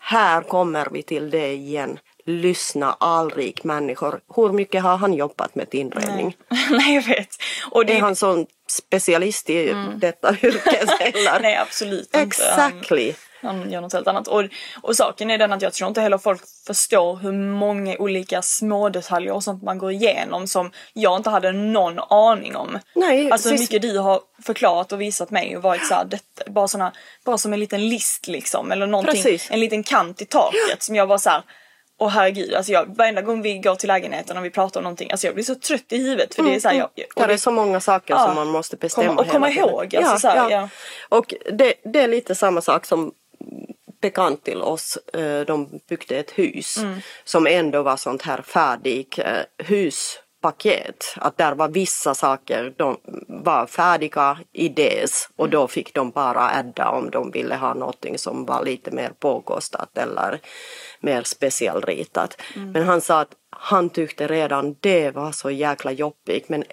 här kommer vi till det igen. Lyssna aldrig människor. Hur mycket har han jobbat med inredning? [laughs] Nej jag vet. Och det Är han sån specialist i detta yrke? eller? [laughs] Nej absolut inte. Han- Exactly. Han gör något helt annat. Och, och saken är den att jag tror inte heller folk förstår hur många olika små detaljer och sånt man går igenom som jag inte hade någon aning om. Nej, alltså hur precis. mycket du har förklarat och visat mig och varit såhär, detta, bara såna, bara som en liten list liksom. Eller någonting, Precis. en liten kant i taket som jag var såhär Åh herregud, alltså jag, varenda gång vi går till lägenheten och vi pratar om någonting, alltså jag blir så trött i huvudet för det är såhär, jag, och Där det- är så många saker Ja. som man måste bestämma och komma hela ihåg, alltså så här, ja. Och det, det är lite samma sak som bekant till oss, eh, de byggde ett hus Mm. som ändå var sånt här färdigt eh, huspaket. Att där var vissa saker, de var färdiga idés och då fick de bara adda om de ville ha någonting som var lite mer påkostat eller mer specialritat. Mm. Men han sa att han tyckte redan det var så jäkla jobbigt men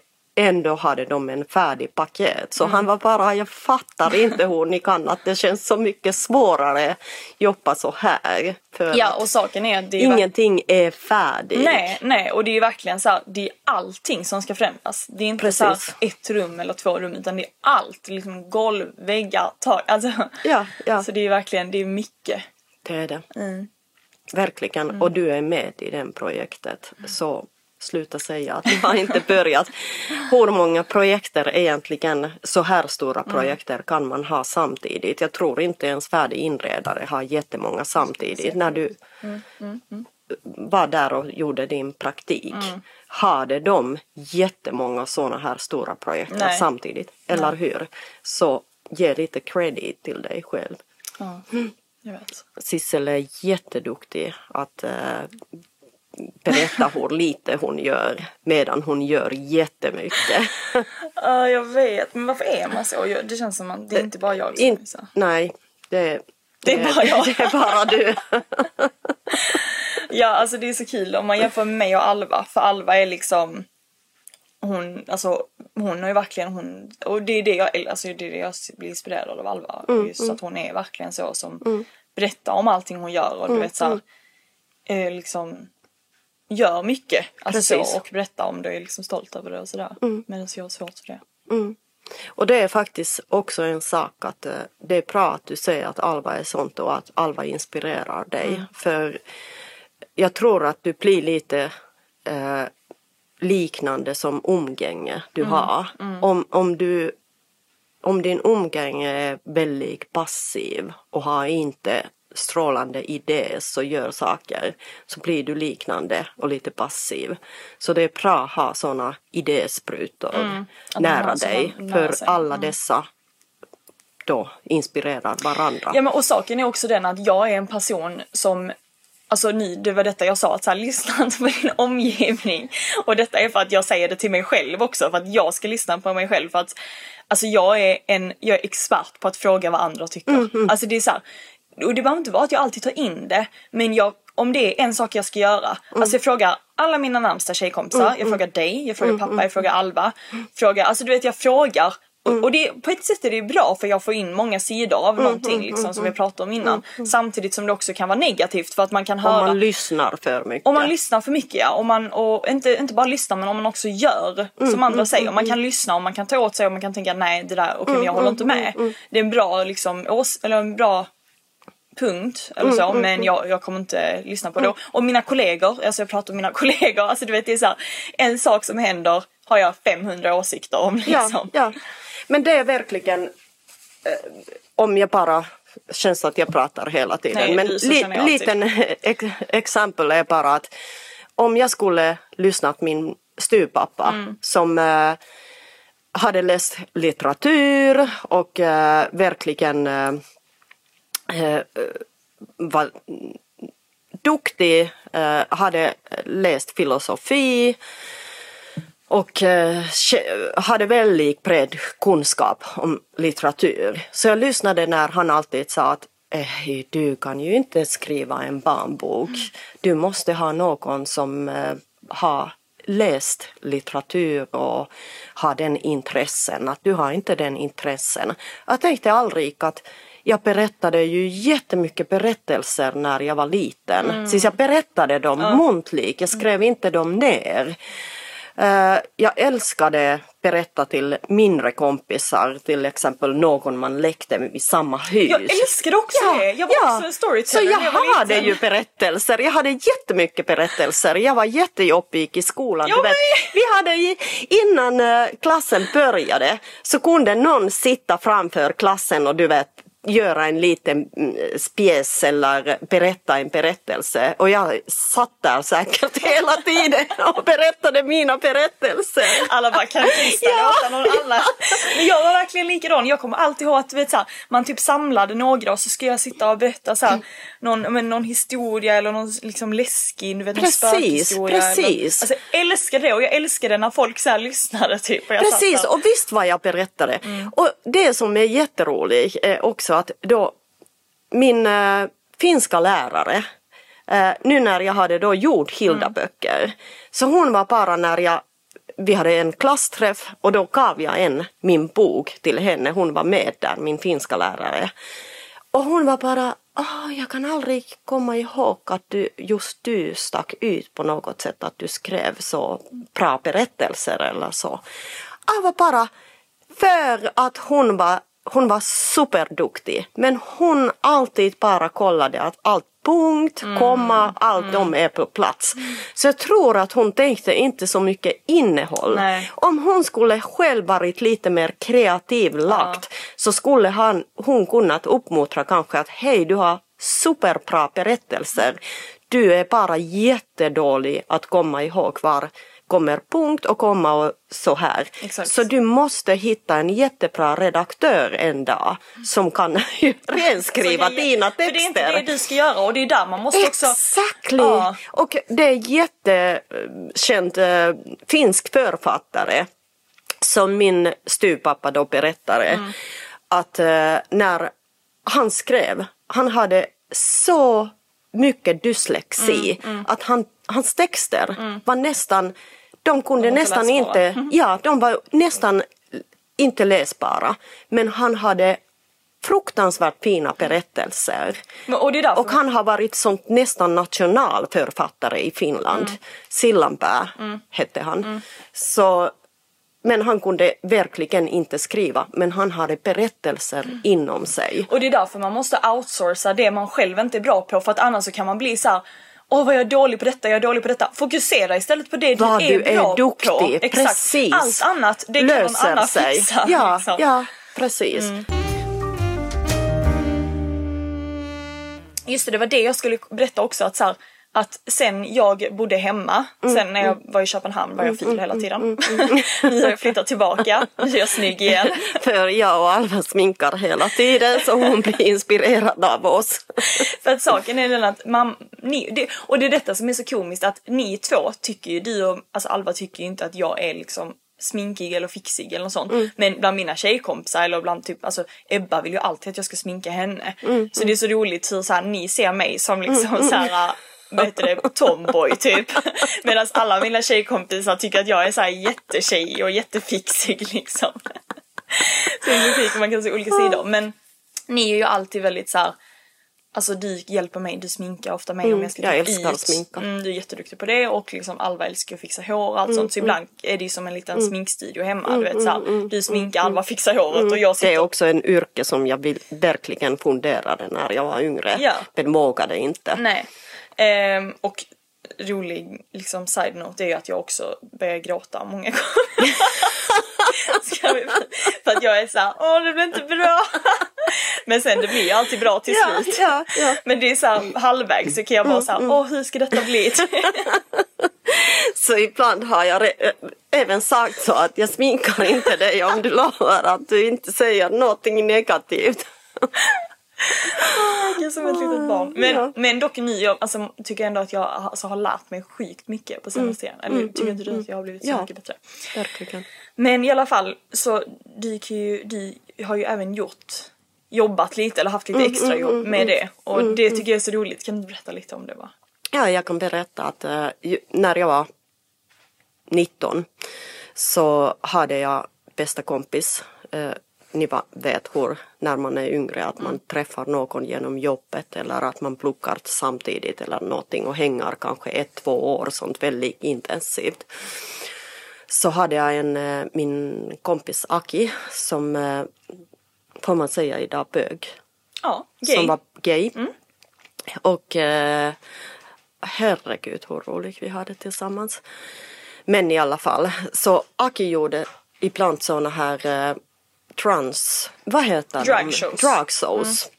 ändå hade de en färdig paket. Så han var bara, jag fattar inte hur ni kan att det känns så mycket svårare jobba så här. För Ja att och saken är att är ingenting är färdigt. Nej, nej och det är verkligen så här, det är allting som ska förändras. Det är inte så här Precis. ett rum eller två rum utan det är allt. Liksom golv, väggar, tak. Alltså, Ja, ja. Så det är verkligen, det är mycket. Det är det. Mm. Verkligen. Och du är med i det projektet. Så sluta säga att du har inte börjat. Hur många projekter egentligen, så här stora Mm. projekter kan man ha samtidigt? Jag tror inte ens färdig inredare har jättemånga samtidigt. När du Mm, var där och gjorde din praktik. Mm. Hade de jättemånga sådana här stora projekter Nej. samtidigt? Eller hur? Så ge lite credit till dig själv. Jag. Sissel är jätteduktig att eh, berätta hur lite hon gör medan hon gör jättemycket. [laughs] Ja, jag vet. Men varför är man så? Det känns som att det är inte bara jag som är så. nej, det, Det är bara jag. [laughs] Det är bara du. [laughs] Ja, alltså det är så kul om man jämför med mig och Alva. För Alva är liksom hon, alltså hon har ju verkligen hon, och det är det jag, alltså det är det jag blir inspirerad av Alva. just att hon är verkligen så som berättar om allting hon gör och du vet såhär, eh, liksom gör mycket. Alltså Precis. och berättar om det och är liksom stolt över det och sådär. Medan jag har svårt för det. Och det är faktiskt också en sak att eh, det är bra att du säger att Alva är sånt och att Alva inspirerar dig. Mm. För jag tror att du blir lite eh, liknande som umgänge du Mm. har. Om, om, du, om din umgänge är väldigt passiv och har inte strålande idéer och gör saker så blir du liknande och lite passiv. Så det är bra att ha sådana idésprutor Mm. Nära dig nära för sig. Mm. alla dessa då inspirerar varandra. Ja men och saken är också den att jag är en person som Alltså ni, det var detta jag sa att så här, lyssna inte på din omgivning. Och detta är för att jag säger det till mig själv också, för att jag ska lyssna på mig själv. För att alltså jag är en, jag är expert på att fråga vad andra tycker. Mm, Alltså det är så här, och det behöver inte vara att jag alltid tar in det, men jag, om det är en sak jag ska göra. Mm. Alltså jag frågar alla mina närmsta tjejkompisar, jag frågar dig, jag frågar pappa, jag frågar Alva. Frågar, alltså du vet jag frågar Mm. och det, på ett sätt är det bra för jag får in många sidor av Mm, någonting liksom, som vi pratade om innan. Samtidigt som det också kan vara negativt för att man kan Om höra man lyssnar för mycket. om man lyssnar för mycket ja, och, man, och inte, inte bara lyssnar men om man också gör Mm, som andra säger. Man kan lyssna och man kan ta åt sig och man kan tänka nej det där, okej men jag håller inte med. Det är en bra liksom, ås, eller en bra punkt eller så men jag, jag kommer inte lyssna på det. Och mina kollegor, alltså jag pratar om mina [laughs] kollegor, alltså du vet det är så här, en sak som händer har jag 500 åsikter om Ja, liksom. ja. Men det är verkligen, eh, om jag bara känns att jag pratar hela tiden. Nej, men li, liten ex, exempel är bara att om jag skulle lyssna på min styrpappa Mm. som eh, hade läst litteratur och eh, verkligen Eh, eh, var duktig, eh, hade läst filosofi och eh, hade väldigt bred kunskap om litteratur. Så jag lyssnade när han alltid sa att eh, du kan ju inte skriva en barnbok. Du måste ha någon som eh, har läst litteratur och har den intressen, att du har inte den intressen. Jag tänkte aldrig att jag berättade ju jättemycket berättelser när jag var liten. Så jag berättade dem muntligt, jag skrev inte dem ner. Eh, jag älskade berätta till mindre kompisar, till exempel någon man lekte med i samma hus. Jag älskade också det! Jag var också en storyteller Så jag jag var hade liten. ju berättelser, jag hade jättemycket berättelser. Jag var jättejobbig i skolan. Vet. Vi hade innan eh, klassen började så kunde någon sitta framför klassen och du vet göra en liten mm, spjäs eller berätta en berättelse och jag satt där säkert [laughs] hela tiden och berättade mina berättelser. Alla bara kan Krista Ja. låta någon annan. Men jag var verkligen likadan. Jag kommer alltid ihåg att vet, så här, man typ samlade några och så ska jag sitta och berätta så här, någon, men, någon historia eller någon liksom läskig, du vet någon Precis, spökhistoria. eller- precis. Alltså, jag älskade det och jag älskade när folk så här lyssnade typ. Och Precis. Mm. och visst vad jag berättade. Och det som är jätteroligt är också att då min eh, finska lärare, eh, nu när jag hade då gjort Hilda-böcker, så hon var bara när jag vi hade en klassträff och då gav jag en, min bok till henne, hon var med där, min finska lärare. Och hon var bara, ah, jag kan aldrig komma ihåg att du, just du stack ut på något sätt, att du skrev så bra berättelser eller så. Jag var bara, för att hon var, hon var superduktig, men hon alltid bara kollade att allt punkt, Mm. komma, allt de är på plats. Så jag tror att hon tänkte inte så mycket innehåll. Nej. Om hon skulle själv varit lite mer kreativ lagt så skulle han, hon kunnat uppmuntra kanske att hej du har superbra berättelser. Du är bara jättedålig att komma ihåg var kommer punkt och komma och så här. Exakt. Så du måste hitta en jättebra redaktör en dag som kan [laughs] renskriva jag- dina För det är texter. inte det du ska göra och det är där man måste också... Exactly! Ja. Och det är jättekänd äh, finsk författare som min styrpappa då berättade Mm. att äh, när han skrev, han hade så mycket dyslexi Mm, att han, hans texter var nästan, de kunde De inte nästan inte, ja de var nästan inte läsbara. Men han hade fruktansvärt fina berättelser. Men- Och. Och han har varit sånt nästan nationalförfattare i Finland. Mm. Sillanpää hette han. Så men han kunde verkligen inte skriva, men han hade berättelser Mm. inom sig. Och det är därför man måste outsourca det man själv inte är bra på för att annars så kan man bli så här. Åh vad jag är dålig på detta, jag är dålig på detta. Fokusera istället på det Vad du är du är bra duktig, på. Exakt. precis. Allt annat, det kan någon Löser annan sig. fixa. Ja, liksom. ja, precis. Just det, det var det jag skulle berätta också att så här, att sen jag bodde hemma, Mm, sen när jag var i Köpenhamn var jag fil hela tiden. [laughs] nu har jag flyttat tillbaka, nu är jag snygg igen. [laughs] För jag och Alva sminkar hela tiden så hon blir inspirerad av oss. [laughs] För att saken är den att mam, ni, det, och det är detta som är så komiskt att ni två tycker ju, du och alltså Alva tycker ju inte att jag är liksom sminkig eller fixig eller något sånt. Mm. Men bland mina tjejkompisar eller bland typ, alltså Ebba vill ju alltid att jag ska sminka henne. Mm, Så det är så roligt hur så här, ni ser mig som liksom så här vad heter det, tomboy typ. [laughs] Medan alla mina tjejkompisar tycker att jag är så här jättetjej och jättefixig [laughs] liksom. Så i musik man kan se olika sidor. Men ni är ju alltid väldigt så här. Alltså du hjälper mig, du sminkar ofta mig om jag ska jag typ älskar ut. att sminka. Mm, du är jätteduktig på det och liksom Alva älskar att fixa hår och allt sånt. Så ibland är det ju som en liten sminkstudio hemma. Du vet så här, du sminkar, Alva fixar håret och jag Det sitter är också en yrke som jag vill, verkligen funderade när jag var yngre. Ja. Men vågade inte. Nej. Ehm, och rolig liksom side note är ju att jag också börjar gråta många [laughs] gånger. Vi- För att jag är såhär, åh det blir inte bra. [laughs] Men sen det blir ju alltid bra till slut. ja, ja. Men det är såhär halvvägs så kan jag vara såhär, åh hur ska detta bli? [laughs] Så ibland har jag även sagt så att jag sminkar inte dig om du lovar att du inte säger någonting negativt. Är som ett litet barn. Men, Ja. men dock nu, jag alltså, tycker ändå att jag alltså, har lärt mig sjukt mycket på senaste tiden. Eller tycker inte du att jag har blivit så Ja. mycket bättre? Verkligen. Men i alla fall så du, ju, du har ju även gjort jobbat lite eller haft lite extra jobb med det och det tycker jag är så roligt. Kan du berätta lite om det bara? Ja, jag kan berätta att ju- när jag var 19 så hade jag bästa kompis. Eh, ni vet hur när man är yngre att man träffar någon genom jobbet eller att man pluggar samtidigt eller någonting och hänger kanske ett, två år sånt väldigt intensivt. Så hade jag en, eh, min kompis Aki som, eh, får man säga idag, bög Ja, gay. som var gay. Och eh, herregud hur roligt vi hade tillsammans. Men i alla fall, så Aki gjorde ibland såna här trans, vad heter Drag de? shows. Drag shows.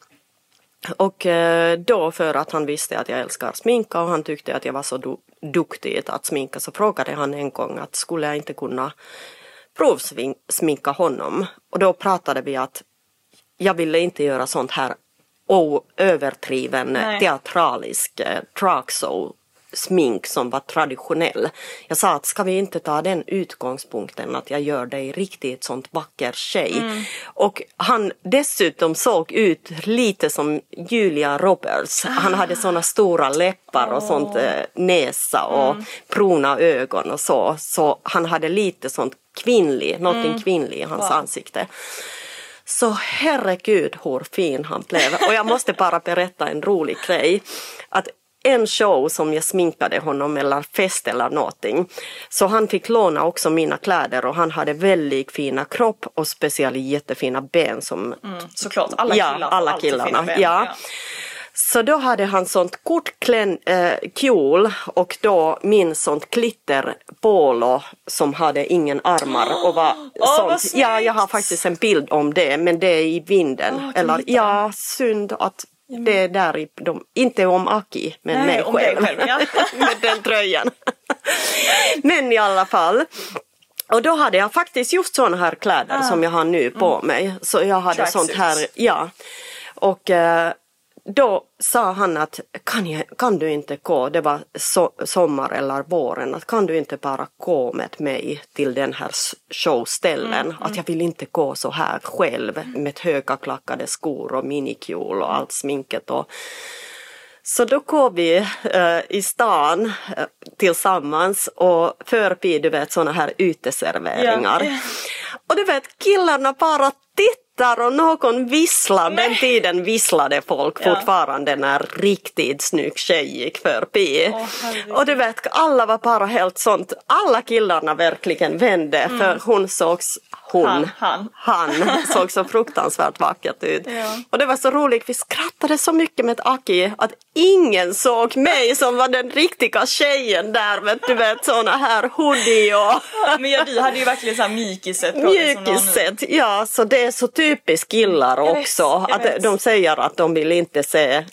Och eh, då för att han visste att jag älskar sminka och han tyckte att jag var så du- duktig att sminka så frågade han en gång att skulle jag inte kunna provsminka honom. Och då pratade vi att jag ville inte göra sånt här oöverdriven Nej. teatralisk eh, dragshow smink som var traditionell. Jag sa att ska vi inte ta den utgångspunkten att jag gör dig riktigt sånt vacker tjej. Mm. Och han dessutom såg ut lite som Julia Roberts. Han hade såna stora läppar och sånt eh, näsa och Mm. bruna ögon och så. Så han hade lite sånt kvinnlig, någonting Mm. kvinnligt i hans ansikte. Så herregud hur fin han blev. Och jag måste bara berätta en rolig grej. Att en show som jag sminkade honom eller fest eller någonting. Så han fick låna också mina kläder och han hade väldigt fina kropp och speciellt jättefina ben som Såklart, alla ja, killar får alla killarna. ben. Ja. Så då hade han sånt kort klän, äh, kjol och då min sånt glitter polo som hade ingen armar och var [gasps] vad sånt. Ja, jag har faktiskt en bild om det men det är i vinden. Kan Eller ja, synd att det är där i de, inte om Aki men Nej, mig själv. själv, ja. [laughs] med den tröjan. men i alla fall. Och då hade jag faktiskt just sådana här kläder som jag har nu på mig. Så jag hade sånt här, ja. Och eh, då sa han att kan, jag, kan du inte gå, det var so sommar eller våren, att kan du inte bara gå med mig till den här showställen? Att jag vill inte gå så här själv med höga klackade skor och minikjol och allt sminket. Och, så då går vi eh, i stan eh, tillsammans och förbi du vet såna här uteserveringar. Ja, ja. Och du vet killarna bara tittar skrattar och någon visslar. Den tiden visslade folk Ja. fortfarande när riktigt snygg tjej gick förbi. Herregud. och du vet, alla var bara helt sånt. Alla killarna verkligen vände för hon sågs hon, Mm. Han, han [laughs] såg så fruktansvärt vackert ut. Ja. Och det var så roligt, vi skrattade så mycket med Aki att ingen såg mig som var den riktiga tjejen där med du vet såna här hoodie och [laughs] Men ja, du hade ju verkligen mjukiset du har nu. mjukiset. Ja, så det är så typiskt killar Jag vet, också. jag att vet. de säger att de vill inte se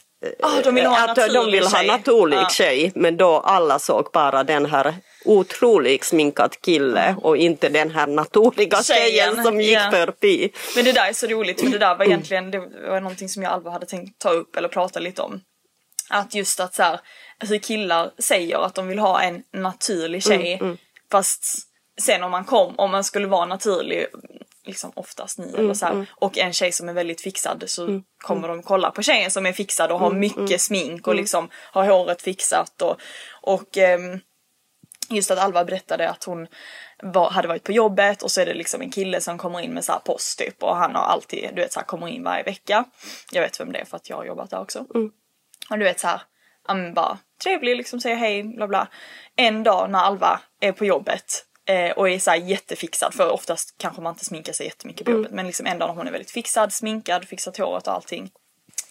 Ah, de vill ha en att de vill ha naturlig Ja. tjej men då alla såg bara den här otroligt sminkad kille och inte den här naturliga tjejen, Tjejen, som gick ja. förbi. Men det där är så roligt för det där var egentligen det var någonting som jag aldrig hade tänkt ta upp eller prata lite om. Att just att så här, hur killar säger att de vill ha en naturlig tjej fast sen om man kom, om man skulle vara naturlig liksom oftast ni eller så här, och en tjej som är väldigt fixad så kommer de kolla på tjejen som är fixad och har mycket smink och liksom har håret fixat och, och ehm, just att Alva berättade att hon var, hade varit på jobbet och så är det liksom en kille som kommer in med så här post typ och han har alltid, du vet så här, kommer in varje vecka. Jag vet vem det är för att jag har jobbat där också. Och du vet så här, bara trevlig liksom säger hej bla bla. En dag när Alva är på jobbet eh, och är så här jättefixad för oftast kanske man inte sminkar sig jättemycket på jobbet men liksom en dag när hon är väldigt fixad, sminkad, fixat håret och allting.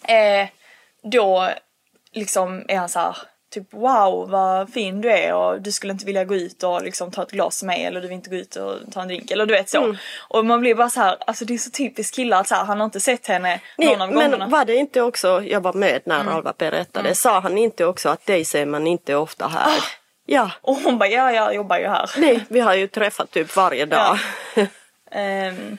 Eh, då liksom är han så här typ wow vad fin du är och du skulle inte vilja gå ut och liksom ta ett glas med mig eller du vill inte gå ut och ta en drink eller du vet så. Och man blir bara så här, alltså det är så typiskt killar att så här, han har inte sett henne Nej, någon av gångerna. men var det inte också, jag var med när Mm. Alva berättade, sa han inte också att dig ser man inte ofta här? Ah. Ja, Och hon bara ja jag jobbar ju här. nej, vi har ju träffat typ varje dag. [laughs] Ehm,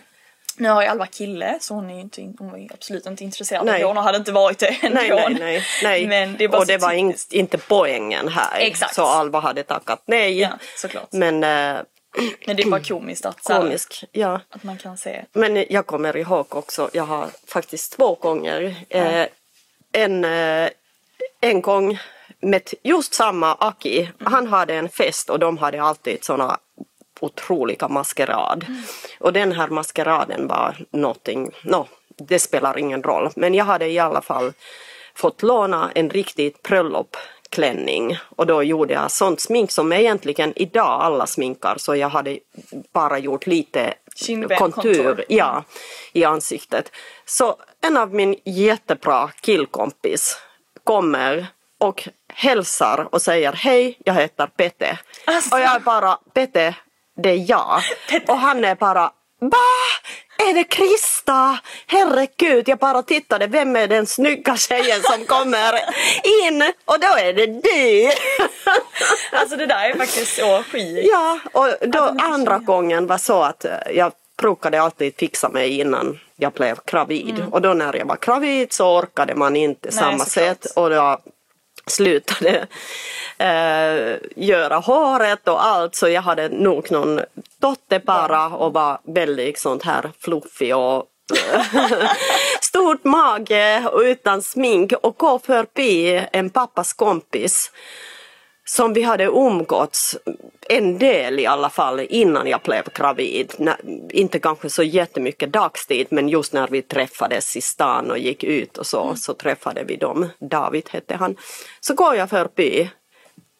nu har ju Alva kille så hon är ju inte, hon ju absolut inte intresserad Nej. av Leon och hade inte varit det ändå. Nej, nej, nej. nej. Men det är och det var in, inte poängen här. Exakt. Så Alva hade tackat nej. Ja, såklart. Men äh, [clears throat] Men det är bara [clears throat] komiskt att, så här, komisk, ja. att man kan se. Men jag kommer ihåg också, jag har faktiskt två gånger. Eh, en, eh, en gång med just samma Aki. Han hade en fest och de hade alltid såna otroliga maskerad. Och den här maskeraden var någonting, no, det spelar ingen roll. Men jag hade i alla fall fått låna en riktigt bröllopsklänning och då gjorde jag sånt smink som egentligen idag alla sminkar så jag hade bara gjort lite Kindben, kontur, kontur. Ja, i ansiktet. Så en av min jättebra killkompis kommer och hälsar och säger hej, jag heter Pete. Alltså. Och jag är bara, Pete, det är jag. [laughs] Och han är bara, va? Är det Krista? Herregud, jag bara tittade, vem är den snygga tjejen som kommer in? Och då är det du! [laughs] Alltså det där är faktiskt så sjukt. Ja, och då är andra gången var så att eh, jag brukade alltid fixa mig innan jag blev gravid. Och då när jag var gravid så orkade man inte Mm. Nej, samma sätt och jag slutade eh, göra håret och allt. Så jag hade nog någon dotter bara och var väldigt sånt här fluffig och [laughs] stort mage och utan smink. Och gå förbi en pappas kompis som vi hade umgåtts en del i alla fall innan jag blev gravid. Nä- inte kanske så jättemycket dagstid men just när vi träffades i stan och gick ut och så, så träffade vi dem. David hette han. Så går jag förbi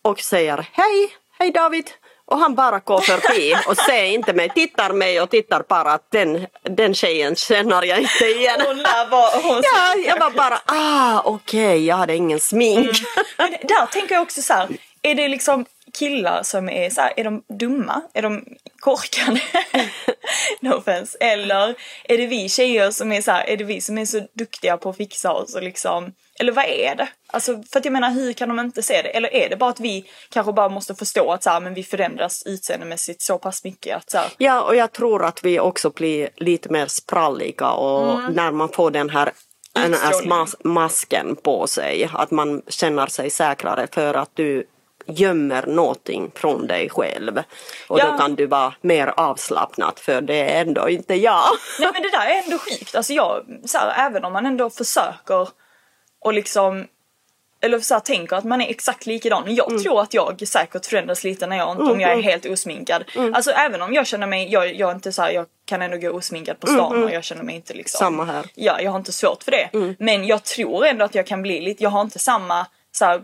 och säger hej, hej David. Och han bara går förbi och ser inte mig, tittar mig och tittar bara att den, den tjejen känner jag inte igen. Lär vara, hon Ja, jag var bara ah okej, jag hade ingen smink. Men där tänker jag också så här, är det liksom killar som är så här, är de dumma? Är de korkade? [laughs] no offense. Eller är det vi tjejer som är så här, är det vi som är så duktiga på att fixa oss och liksom, eller vad är det? Alltså för att jag menar hur kan de inte se det? Eller är det bara att vi kanske bara måste förstå att så här, men vi förändras utseendemässigt så pass mycket att så här, Ja, och jag tror att vi också blir lite mer spralliga och när man får den här den mas- masken på sig, att man känner sig säkrare för att du gömmer någonting från dig själv. Och Ja. då kan du vara mer avslappnad för det är ändå inte jag. Nej men det där är ändå sjukt. Alltså jag, så här, även om man ändå försöker och liksom eller så här, tänker att man är exakt likadan. Jag tror att jag säkert förändras lite när jag, om jag är helt osminkad. Alltså även om jag känner mig, jag, jag inte så här, jag kan ändå gå osminkad på stan och jag känner mig inte liksom. Samma här. Ja, jag har inte svårt för det. Men jag tror ändå att jag kan bli lite, jag har inte samma så här,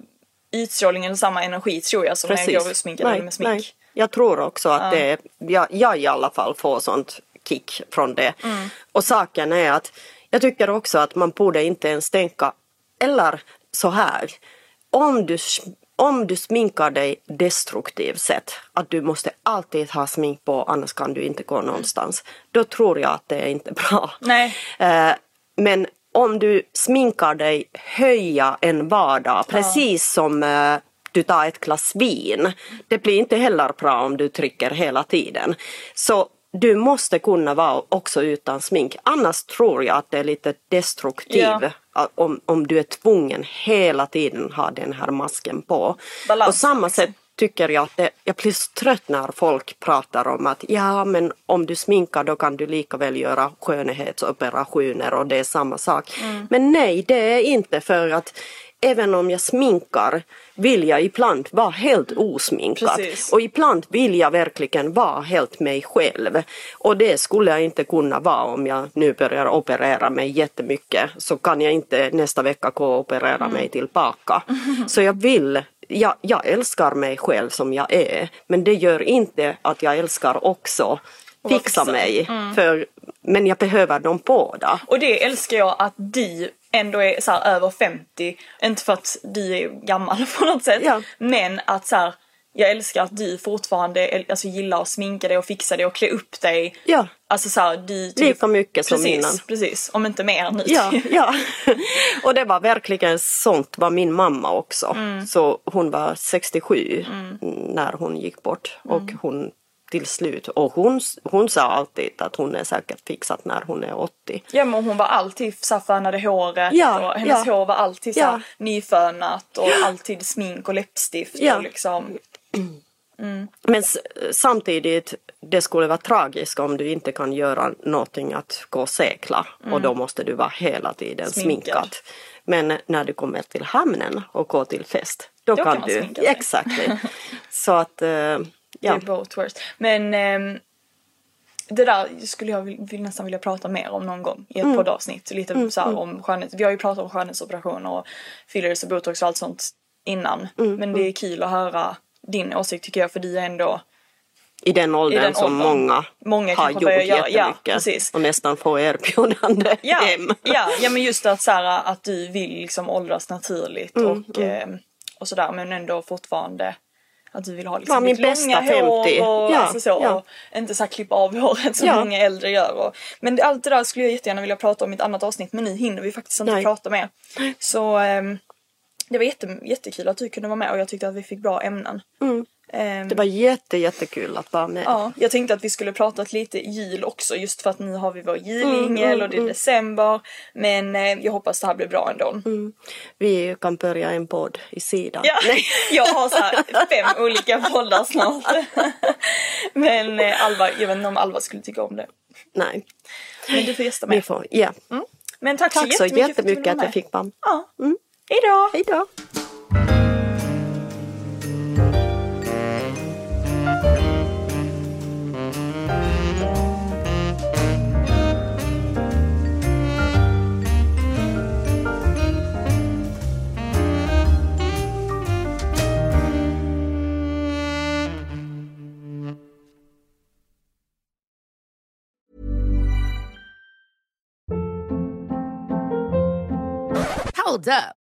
utstrålning eller samma energi tror jag som när jag går osminkad eller med smink. Nej. Jag tror också att det, jag, jag i alla fall får sånt kick från det. Mm. Och saken är att jag tycker också att man borde inte ens tänka, eller så här, om du, om du sminkar dig destruktivt sätt, att du måste alltid ha smink på annars kan du inte gå någonstans, då tror jag att det är inte bra. Nej. Eh, men om du sminkar dig höja en vardag, precis som eh, du tar ett glas vin. Det blir inte heller bra om du trycker hela tiden. Så du måste kunna vara också utan smink. Annars tror jag att det är lite destruktivt Ja. om, om du är tvungen hela tiden ha den här masken på. Balans, På samma sätt tycker jag att det, jag blir så trött när folk pratar om att ja men om du sminkar då kan du lika väl göra skönhetsoperationer och det är samma sak. Mm. Men nej det är inte för att även om jag sminkar vill jag ibland vara helt osminkad. Precis. Och ibland vill jag verkligen vara helt mig själv. Och det skulle jag inte kunna vara om jag nu börjar operera mig jättemycket. Så kan jag inte nästa vecka gå och operera Mm. mig tillbaka. Så jag vill jag, jag älskar mig själv som jag är. Men det gör inte att jag älskar också fixa mig. För, men jag behöver dem båda. Och det älskar jag att du ändå är så över 50. Inte för att du är gammal [laughs] på något sätt. Ja. Men att så här, jag älskar att du fortfarande alltså, gillar att sminka dig och fixa dig och klä upp dig. Ja. Alltså så här, du tycker- Lika mycket som precis, innan. Precis, om inte mer nu. Ja, [laughs] ja. Och det var verkligen sånt var min mamma också. Mm. Så hon var 67 när hon gick bort. Och Mm. hon till slut, och hon, hon sa alltid att hon är säkert fixad när hon är 80. Ja men hon var alltid så fönade håret Ja, och hennes ja. hår var alltid så Ja. nyfönat och alltid smink och läppstift och liksom. Men s- samtidigt, det skulle vara tragiskt om du inte kan göra någonting att gå och segla. Och då måste du vara hela tiden Mm. Sminkad. sminkad. Men när du kommer till hamnen och går till fest, då, Då kan, kan du. Exakt. [laughs] Så att, Det ja. är both worst. Men ehm, det där skulle jag vill, nästan vilja prata mer om någon gång i ett Mm. poddavsnitt. Lite så här om skönhet. Vi har ju pratat om skönhetsoperationer och fillers och botox och allt sånt innan. Mm, Men det är kul att höra din åsikt tycker jag för du är ändå I den åldern den som åldern. många, Många har gjort börjar göra- ja, jättemycket. precis. och nästan får erbjudande [laughs] Ja, hem. ja, ja men just att så här, att du vill liksom åldras naturligt Mm, och, ehm, och sådär men ändå fortfarande att du vill ha liksom min ditt långa bästa hår 50. och, Ja, alltså så, ja. och inte så här klippa av håret som Ja. många äldre gör. Och, men allt det där skulle jag jättegärna vilja prata om i ett annat avsnitt men nu hinner vi faktiskt inte Nej. prata mer. Så ehm, det var jätte, jättekul att du kunde vara med och jag tyckte att vi fick bra ämnen. Mm. Det var jätte, jättekul att vara med. Ja, jag tänkte att vi skulle prata lite jul också just för att nu har vi vår Mm, julingel och det är december. Men eh, jag hoppas det här blir bra ändå. Vi kan börja en podd i sidan. Ja, [laughs] jag har så fem olika poddar snart. [laughs] Men eh, Alva, jag vet inte om Alva skulle tycka om det. Nej. Men du får gästa Vi med. får, ja. Men tack, Tack så så jättemycket, jättemycket för att att jag fick vara med. Ja. Mm. Hejdå! Hej då! Hold up.